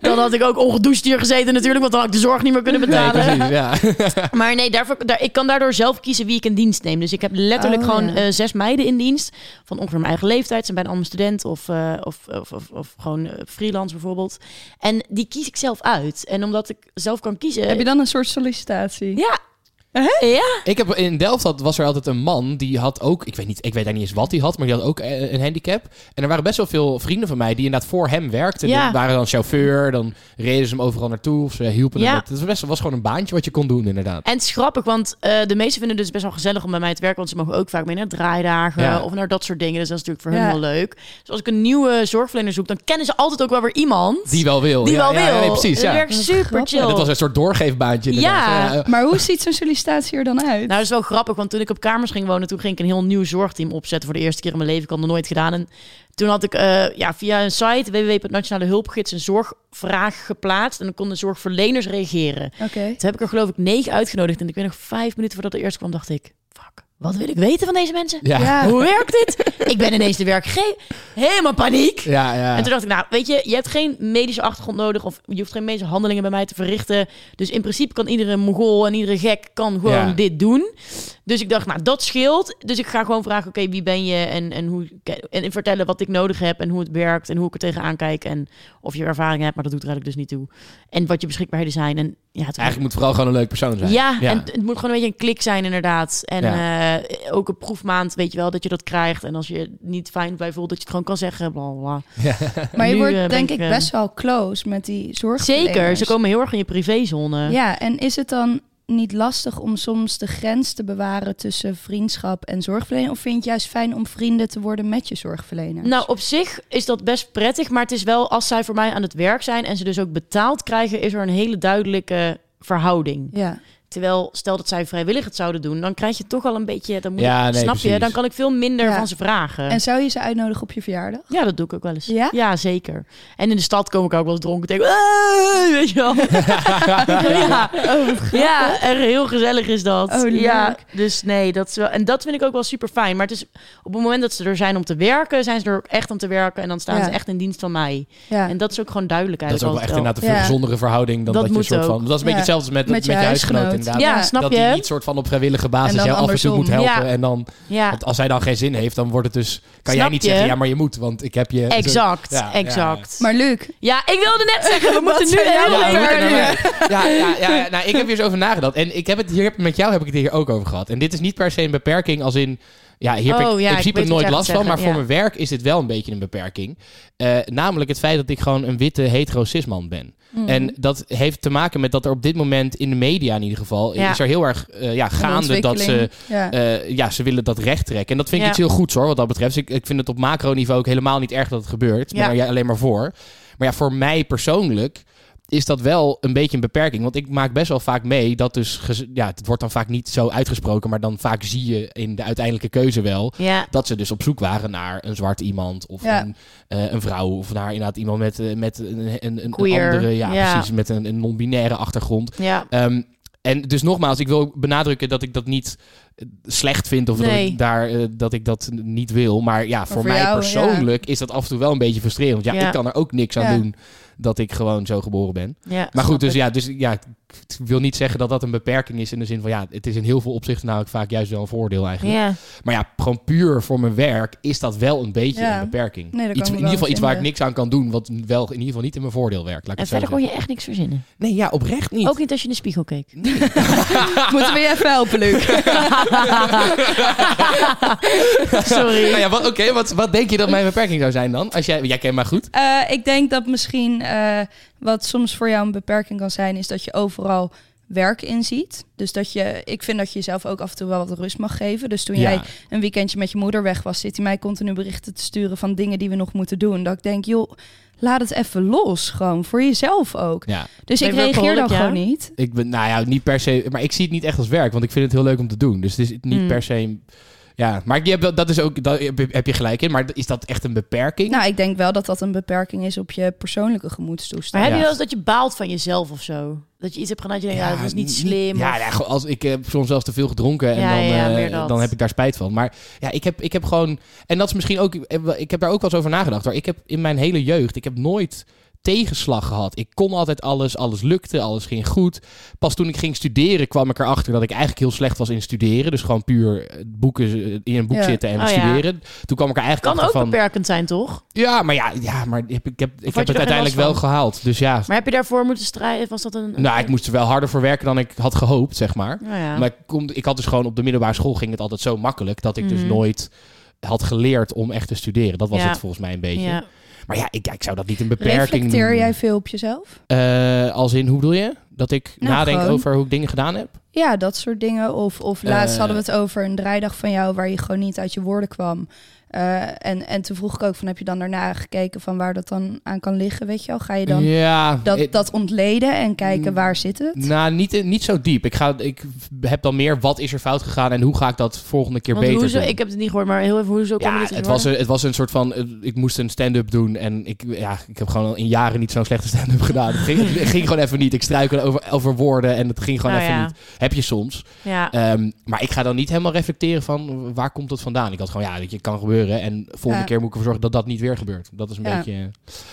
*laughs* dan had ik ook ongedoucht hier gezeten natuurlijk, want dan had ik de zorg niet meer kunnen Nee, betalen. precies, ja. *laughs* Maar nee, daarvoor, daar, ik kan daardoor zelf kiezen wie ik in dienst neem. Dus ik heb letterlijk Oh, gewoon ja. eh, zes meiden in dienst. Van ongeveer mijn eigen leeftijd. Ze zijn bijna allemaal student of, eh, of, of, of, of gewoon freelance bijvoorbeeld. En die kies ik zelf uit. En omdat ik zelf kan kiezen... Heb je dan een soort sollicitatie? Ja, Ja? Ik heb in Delft had, was er altijd een man die had ook, ik weet niet, ik weet daar niet eens wat hij had, maar die had ook eh, een handicap. En er waren best wel veel vrienden van mij die inderdaad voor hem werkten. Ja. Die waren dan chauffeur, dan reden ze hem overal naartoe of ze hielpen hem. Ja. met- Het was, best, was gewoon een baantje wat je kon doen inderdaad. En het is grappig, want eh, de meesten vinden het dus best wel gezellig om bij mij te werken. Want ze mogen ook vaak mee naar draaidagen Ja. of naar dat soort dingen. Dus dat is natuurlijk voor Ja. hun heel leuk. Dus als ik een nieuwe zorgverlener zoek, dan kennen ze altijd ook wel weer iemand Die wel wil. die ja, wel ja, wil. ja, nee, precies, werkt Wat super grappig. chill. Ja, dat was een soort doorgeefbaantje inderdaad. Ja. Ja, Maar hoe ziet zo'n sollicitatie er dan uit? Nou, dat is wel grappig, want toen ik op kamers ging wonen, toen ging ik een heel nieuw zorgteam opzetten voor de eerste keer in mijn leven. Ik had nog nooit gedaan. En toen had ik eh, ja, via een site, www.nationale hulpgids, een zorgvraag geplaatst. En dan konden zorgverleners reageren. Oké. Toen heb ik er geloof ik negen uitgenodigd. En ik weet nog vijf minuten voordat de eerste kwam, dacht ik, fuck, wat wil ik weten van deze mensen? Ja. Ja. Hoe werkt dit? ik ben ineens de werkgever. Helemaal paniek. Ja, ja. En toen dacht ik, nou, weet je, je hebt geen medische achtergrond nodig of je hoeft geen medische handelingen bij mij te verrichten. Dus in principe kan iedere mogol en iedere gek kan gewoon Ja. dit doen. Dus ik dacht, nou, dat scheelt. Dus ik ga gewoon vragen, oké, wie ben je en, en, hoe, en vertellen wat ik nodig heb en hoe het werkt en hoe ik er tegenaan kijk en of je ervaring hebt, maar dat doet er eigenlijk dus niet toe. En wat je beschikbaarheden zijn. En ja, Eigenlijk moet vooral gewoon een leuk persoon zijn. ja, en het moet gewoon een beetje een klik zijn inderdaad. En Ja. eh, ook een proefmaand, weet je wel, dat je dat krijgt. En als je het niet fijn bij voelt, dat je het gewoon kan zeggen. Bla, bla. Maar je Nu, wordt eh, denk ik, eh, best wel close met die zorgverleners. Zeker, ze komen heel erg in je privézone. Ja, en is het dan niet lastig om soms de grens te bewaren tussen vriendschap en zorgverlening? Of vind je het juist fijn om vrienden te worden met je zorgverleners? Nou, op zich is dat best prettig. Maar het is wel, als zij voor mij aan het werk zijn en ze dus ook betaald krijgen, is er een hele duidelijke verhouding. Ja, Terwijl, stel dat zij vrijwillig het zouden doen, dan krijg je toch al een beetje, dan moet Ja, ik- nee, snap je? Dan kan ik veel minder Ja. van ze vragen. en zou je ze uitnodigen op je verjaardag? Ja, dat doe ik ook wel eens. Ja? zeker. En in de stad kom ik ook wel eens dronken tegen. Weet je wel. *laughs* ja. ja, en heel gezellig is dat. Oh, leuk. ja, dus nee, dat is wel. En dat vind ik ook wel super fijn. Maar het is op het moment dat ze er zijn om te werken, zijn ze er ook echt om te werken. En dan staan Ja. ze echt in dienst van mij. Ja, En dat is ook gewoon duidelijk Dat is ook wel echt inderdaad een veel Ja. gezondere verhouding dan Dat dat, je soort ook. van... Dat is een beetje Ja. hetzelfde met, Met met, je huisgenoot. Inderdaad. Ja, snap dat je? die niet soort van op vrijwillige basis jou af en toe moet helpen. Ja. En dan, Ja, want als hij dan geen zin heeft, dan wordt het dus... Kan jij niet je? zeggen, ja, maar je moet, want ik heb je... exact. Ja, ja, exact. maar Luc, Ja, ik wilde net zeggen, we *laughs* moeten nu heel Ja, ja, ja, ja, ja, *laughs* nou, ik heb hier eens over nagedacht. En ik heb het hier met jou heb ik het hier ook over gehad. En dit is niet per se een beperking als in. Ja, hier heb Oh, ik ja, in ik principe wat nooit last van. Maar voor mijn werk is dit wel een beetje een beperking. Eh, namelijk het feit dat ik gewoon een witte hetero cisman ben. Mhm. En dat heeft te maken met dat er op dit moment in de media in ieder geval... Ja. is er heel erg eh, ja, gaande dat ze... Ja. eh, ja, ze willen dat recht trekken. En dat vind ik iets heel goeds hoor, wat dat betreft. Dus ik, ik vind het op macroniveau ook helemaal niet erg dat het gebeurt. Er alleen maar voor. Maar ja, voor mij persoonlijk is dat wel een beetje een beperking. Want ik maak best wel vaak mee dat dus... Ja, het wordt dan vaak niet zo uitgesproken... maar dan vaak zie je in de uiteindelijke keuze wel... Ja, dat ze dus op zoek waren naar een zwart iemand... of Ja. een, eh, een vrouw... of naar inderdaad iemand met, eh, met een, een, een, andere... Ja, Ja. precies, met een, een non-binaire achtergrond. ja. Ehm, en dus nogmaals, ik wil benadrukken dat ik dat niet eh, slecht vind of dat, ik daar, dat ik dat niet wil. Maar ja, voor, voor mij jou, persoonlijk is dat af en toe wel een beetje frustrerend. Ja, Ja. ik kan er ook niks aan Ja. doen dat ik gewoon zo geboren ben. ja Maar goed, dus ik. ja, dus ja, ik wil niet zeggen dat dat een beperking is in de zin van ja, het is in heel veel opzichten namelijk vaak juist wel een voordeel eigenlijk. Ja. Maar ja, gewoon puur voor mijn werk is dat wel een beetje Ja. een beperking. Nee, iets, in ieder geval iets waar ik niks aan kan doen, wat wel in ieder geval niet in mijn voordeel werkt. Laat ik En verder kon je echt niks verzinnen. Nee, ja, oprecht niet. Ook niet als je in de spiegel keek. *laughs* Moeten we je even helpen, Luc? *laughs* Sorry. Nou ja, wat- Oké, wat, wat denk je dat mijn beperking zou zijn dan? Als jij, jij kent mij goed. Eh, ik denk dat misschien eh, wat soms voor jou een beperking kan zijn, is dat je overal werk in ziet. Dus dat je, ik vind dat je jezelf ook af en toe wel wat rust mag geven. Dus toen Ja. jij een weekendje met je moeder weg was, zit hij mij continu berichten te sturen van dingen die we nog moeten doen. Dat ik denk, joh, laat het even los, gewoon voor jezelf ook. Ja, Dus Ben ik reageer dan ja? gewoon niet. ik ben, nou ja, niet per se, maar ik zie het niet echt als werk, want ik vind het heel leuk om te doen. Dus het is niet Mm. per se, ja, maar je hebt, wel- dat is ook, dat heb, je- gelijk in, maar is dat echt een beperking? Nou, ik denk wel dat dat een beperking is op je persoonlijke gemoedstoestand. Maar heb je wel eens dat je baalt van jezelf of zo? Dat je iets hebt gedaan dat je denkt, ja, dat was niet slim. Ja, of- ja, gewoon als ik heb soms zelfs te veel gedronken en Ja, dan, ja, eh, dan heb ik daar spijt van. Maar ja, ik heb, ik heb gewoon, en dat is misschien ook, ik heb daar ook wel eens over nagedacht hoor. Ik heb in mijn hele jeugd, ik heb nooit tegenslag gehad. Ik kon altijd alles, alles lukte, alles ging goed. Pas toen ik ging studeren kwam ik erachter dat ik eigenlijk heel slecht was in studeren. Dus gewoon puur eh, boeken eh, in een boek Ja. zitten en Oh ja. studeren. Toen kwam ik er eigenlijk Kan ook van... beperkend zijn, toch? Ja, maar ja, ja maar ik heb, ik heb, ik heb het uiteindelijk wel gehaald. Dus ja, Maar heb je daarvoor moeten strijden? Was dat een... nou, ik moest er wel harder voor werken dan ik had gehoopt, zeg maar. Ja. Maar ik, kon, ik had dus gewoon op de middelbare school ging het altijd zo makkelijk dat ik dus Mhm. nooit had geleerd om echt te studeren. Dat was het volgens mij een beetje. Maar ja, ik, ik zou dat niet een beperking Reflecteer noemen. jij veel op jezelf? Eh, als in, hoe bedoel je? Dat ik Nou, nadenk gewoon- over hoe ik dingen gedaan heb? Ja, dat soort dingen. Of, of laatst Eh. hadden we het over een draaidag van jou waar je gewoon niet uit je woorden kwam. Eh, en, en toen vroeg ik ook van, heb je dan daarna gekeken van waar dat dan aan kan liggen, weet je wel? Ga je dan ja, dat, dat ontleden en kijken Mm, waar zit het? Nou, niet, niet zo diep. Ik, ga, ik heb dan meer wat is er fout gegaan en hoe ga ik dat volgende keer Want beter hoezo, doen. ik heb het niet gehoord, maar heel even, hoezo Ja, het orde? was, een, het was een soort van... eh, Ik moest een stand-up doen en ik, ja, ik heb gewoon al in jaren niet zo'n slechte stand-up *laughs* gedaan. Het ging, het ging gewoon even niet. Ik struikelde over, over woorden en het ging gewoon Nou even ja. niet. Heb je soms. Ja. Ehm, maar ik ga dan niet helemaal reflecteren van waar komt het vandaan. Ik had gewoon, ja, weet je, kan gebeuren. En volgende keer moet ik ervoor zorgen dat dat niet weer gebeurt. Dat is een beetje...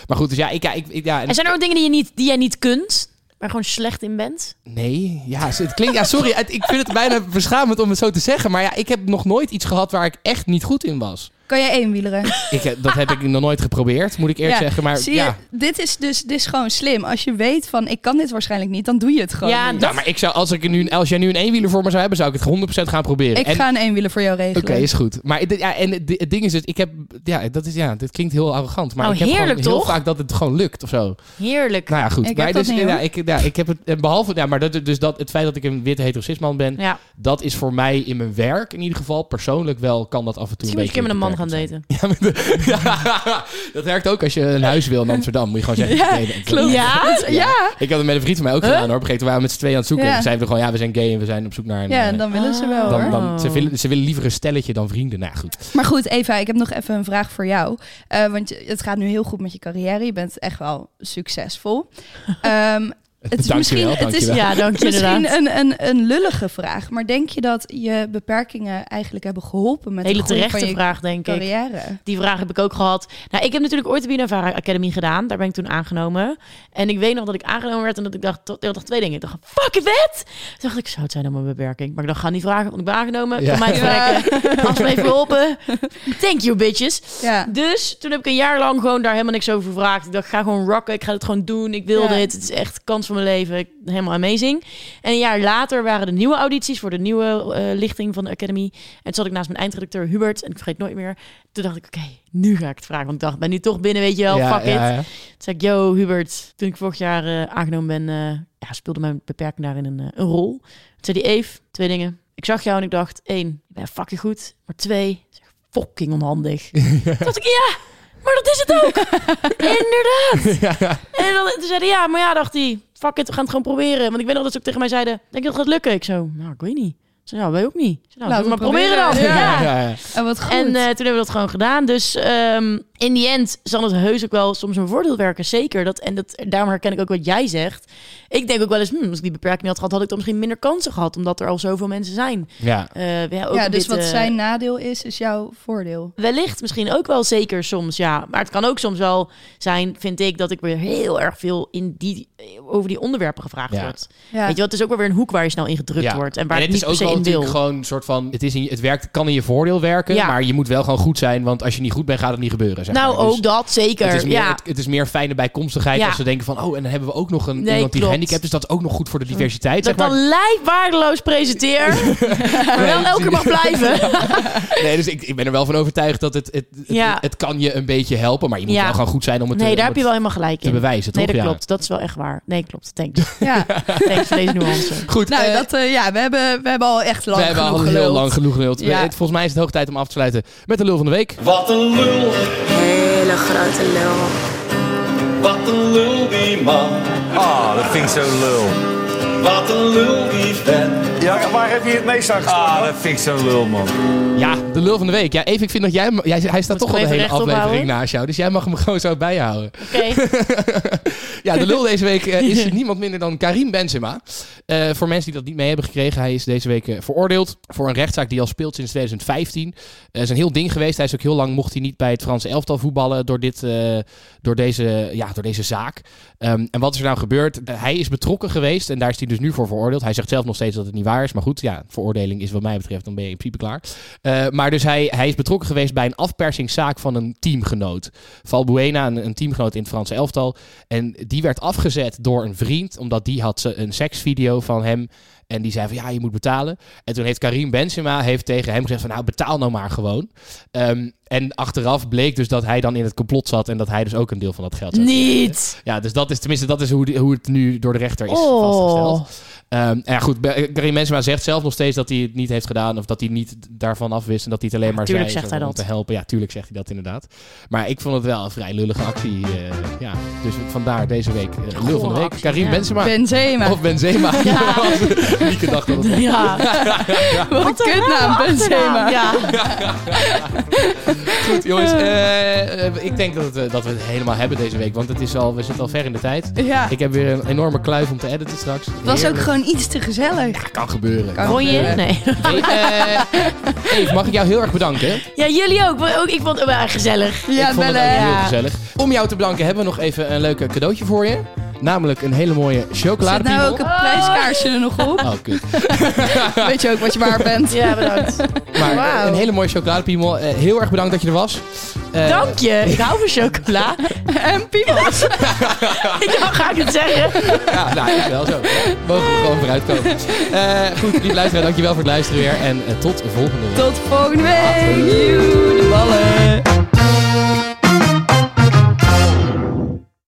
Maar goed, dus ja, ik... Ja, ik, ik- ja, en- En zijn er ook dingen die, je niet, die jij niet kunt, maar gewoon slecht in bent? Nee, ja, het klinkt... Ja, sorry, het- ik vind het bijna *laughs* beschamend om het zo te zeggen. Maar ja, ik heb nog nooit iets gehad waar ik echt niet goed in was. Kan je eenwieleren? Ik, eh, dat heb ik nog nooit geprobeerd, moet ik eerlijk Ja, zeggen. Maar Zie je, ja... dit is dus dit is gewoon slim. Als je weet van, ik kan dit waarschijnlijk niet, dan doe je het gewoon Ja, niet. Nou, maar ik zou, als, ik er nu, als jij nu een eenwieler voor me zou hebben, zou ik het 100% gaan proberen. Ik En- ga een eenwieler voor jou regelen. Oké, is goed. Maar het- ja, en het, ding is dus, ik heb, ja, dat is, ja, dit klinkt heel arrogant, maar Nou, ik heb heerlijk, gewoon heel toch? vaak dat het gewoon lukt of zo. Heerlijk. Nou ja, goed. Ik maar heb dat dus, niet, ja, ik, ja, ik heb het, en behalve, ja, maar dat, dus dat, het feit dat ik een witte heterocisman ben, Ja, dat is voor mij in mijn werk in ieder geval persoonlijk wel, kan dat af en toe misschien een beetje een man gaan daten. *laughs* Ja, maar de- *laughs* ja, dat werkt ook als je een huis wil in Amsterdam, moet je gewoon zeggen. Ja, klopt. Ja? Ja, Ik had het met een vriend van mij ook Huh? gedaan hoor. Op een gegeven moment waren we met z'n tweeën aan het zoeken. Ja. En zeiden we gewoon, ja, we zijn gay en we zijn op zoek naar een... ja, eh, dan willen ze wel dan, hoor. dan, ze, willen, ze willen liever een stelletje dan vrienden. Nou goed. Maar goed, Eva, ik heb nog even een vraag voor jou. Eh, want je- het gaat nu heel goed met je carrière. Je bent echt wel succesvol. *laughs* Ehm, het is Dankjewel, misschien, het is. Ja, dank je misschien inderdaad. een, een, een lullige vraag. Maar denk je dat je beperkingen eigenlijk hebben geholpen met Hele de terechte van je vraag, denk ik. carrière? Die vraag heb ik ook gehad. Nou, ik heb natuurlijk ooit de Binavara Academy gedaan. Daar ben ik toen aangenomen. En ik weet nog dat ik aangenomen werd en dat ik dacht, tot- ik dacht twee dingen. Ik dacht, fuck it, vet! Toen dacht ik, zou het zijn dan mijn beperking? Maar ik dacht, ga niet vragen, want ik ben aangenomen. Ja. Kan mij Ja. verrekken. Als me even geholpen. Thank you, bitches. Ja. Dus toen heb ik een jaar lang gewoon daar helemaal niks over gevraagd. Ik dacht, ga gewoon rocken. Ik ga het gewoon doen. Ik wil Ja. dit. Het is echt kans van mijn leven. Helemaal amazing. En een jaar later waren de nieuwe audities voor de nieuwe eh, lichting van de Academy. En toen zat ik naast mijn eindredacteur Hubert. En ik vergeet nooit meer. Toen dacht ik, oké, nu ga ik het vragen. Want ik dacht, ben nu toch binnen, weet je wel. ja, fuck it. ja. Toen zei ik, yo Hubert, toen ik vorig jaar eh, aangenomen ben, ja, speelde mijn beperking daarin een, een rol. Toen zei die Eve, twee dingen. Ik zag jou en ik dacht, één, je bent fucking goed. Maar twee, zeg, fucking onhandig. *laughs* Toen dacht ik, ja, maar dat is het ook. *laughs* Inderdaad. Ja, ja. En dan, toen zei hij, ja, maar ja, dacht hij, fuck it, we gaan het gewoon proberen. Want ik weet nog dat ze ook tegen mij zeiden, denk je dat het gaat lukken? Ik zo, nou, ik weet niet. Zei, nou, wij ook niet. Nou, Laten we maar proberen, proberen. dan. Ja. Ja. Ja. En wat goed. En eh, toen hebben we dat gewoon gedaan. Dus ehm, in die end zal het heus ook wel soms een voordeel werken. Zeker. Dat, en dat, daarom herken ik ook wat jij zegt. Ik denk ook wel eens, hmm, als ik die beperking niet had gehad, had ik dan misschien minder kansen gehad. Omdat er al zoveel mensen zijn. Ja. Eh, ja, ook ja, dus dit, wat eh, zijn nadeel is, is jouw voordeel. Wellicht misschien ook wel zeker soms, ja. Maar het kan ook soms wel zijn, vind ik, dat ik weer heel erg veel in die, over die onderwerpen gevraagd Ja. word. Ja. Weet je wel, het is ook wel weer een hoek waar je snel in gedrukt Ja. wordt. En waar en het niet is per ook se wel in wil. gewoon een soort van... Het, is in, het werkt, kan in je voordeel werken, Ja. maar je moet wel gewoon goed zijn. Want als je niet goed bent, gaat het niet gebeuren. Zeg nou, maar. Dus ook dat, zeker. Het is, meer, ja. het, het is meer fijne bijkomstigheid Ja. als ze denken van... Oh, en dan hebben we ook nog een, Nee, iemand die gehandicapt is. Dat is ook nog goed voor de diversiteit. dat ik zeg maar. dan lijf waardeloos presenteer, *laughs* maar wel Nee, elke keer mag blijven. *laughs* Nee, dus ik, ik ben er wel van overtuigd dat het, het, het, Ja. het kan je een beetje helpen. Maar je moet Ja. wel gewoon goed zijn om het, Nee, te, daar om heb je wel helemaal gelijk te in. bewijzen, toch? Nee, dat Ja. klopt. Dat is wel echt waar. Nee, klopt. Thanks. *laughs* Ja. Thanks voor deze nuance. Goed, Nou, eh, dat, eh, ja, we hebben, we hebben al echt lang we hebben genoeg al heel geluld. lang genoeg geluld. Ja. Volgens mij is het hoog tijd om af te sluiten met de lul van de week. Wat een lul, Hele grote lul. wat een lul die man. Ah, dat vind ik zo lul. Wat een lul die vent. Ja, waar heb je het meest aan Ah, dat vind ik zo lul, man. Ja, de lul van de week. Ja, even, ik vind dat jij... jij hij staat toch al de hele aflevering houden? naast jou. Dus jij mag hem *laughs* gewoon zo bijhouden. Oké. Ja, *laughs* Ja, de lul deze week eh, is *laughs* niemand minder dan Karim Benzema. Eh, voor mensen die dat niet mee hebben gekregen, hij is deze week eh, veroordeeld voor een rechtszaak die al speelt sinds 2015. Het is een heel ding geweest. Hij is ook heel lang mocht hij niet bij het Franse elftal voetballen door, dit, eh, door, deze, ja, door deze zaak. Ehm, en wat is er nou gebeurd? Hij is betrokken geweest en daar is hij dus nu voor veroordeeld. Hij zegt zelf nog steeds dat het niet waar is. Maar goed, ja, veroordeling is wat mij betreft, dan ben je in principe klaar. Eh, maar dus hij, hij is betrokken geweest bij een afpersingszaak van een teamgenoot. Valbuena, een, een teamgenoot in het Franse elftal. En die werd afgezet door een vriend, omdat die had ze- een seksvideo van hem. En die zei van ja, je moet betalen. En toen heeft Karim Benzema heeft tegen hem gezegd van nou, betaal nou maar gewoon. Ehm, en achteraf bleek dus dat hij dan in het complot zat en dat hij dus ook een deel van dat geld. Niet. Ja, dus dat is tenminste dat is hoe, die- hoe het nu door de rechter is Oh. vastgesteld. Ehm, en ja, goed, Karim Benzema zegt zelf nog steeds dat hij het niet heeft gedaan of dat hij niet daarvan afwist en dat hij het alleen Ja, maar tuurlijk zei zegt hij om dat. te helpen. Ja, tuurlijk zegt hij dat inderdaad. Maar ik vond het wel een vrij lullige actie. eh, ja, dus vandaar deze week eh, lul van de week. Karim ja. Benzema Benzema. of Benzema. Ja. *laughs* Dacht dat het *laughs* Ja. Wat een kutnaam, Benzema. Ja. *laughs* goed, jongens. eh, ik denk dat, het, dat we het helemaal hebben deze week, want het is al, we zitten al ver in de tijd. Ja, Ik heb weer een enorme kluif om te editen straks. het was ook. Gewoon iets te gezellig. Kan gebeuren. Kan Won je? gebeuren. Nee. Hey, eh, Eve, mag ik jou heel erg bedanken? Ja, jullie ook. ook ik vond het wel erg gezellig. Ja, ik vond het wel, heel Ja. gezellig. Om jou te bedanken hebben we nog even een leuk cadeautje voor je. Namelijk een hele mooie Zet chocoladepiemel. nou ook een prijskaarsje er nog op? Oh, kut. *laughs* Weet je ook wat je waard bent? Ja, bedankt. Maar Wauw. een hele mooie chocoladepiemel. Eh, heel erg bedankt dat je er was. Eh, Dank je. Ik hou van chocola. En piemels. Ja, *laughs* ga ik het zeggen. Ja, nou, is wel zo. Mogen we gewoon vooruitkomen. Eh goed, lieve luisteraar, dankjewel voor het luisteren weer. En eh, tot volgende week. Tot volgende week. Joe, de ballen.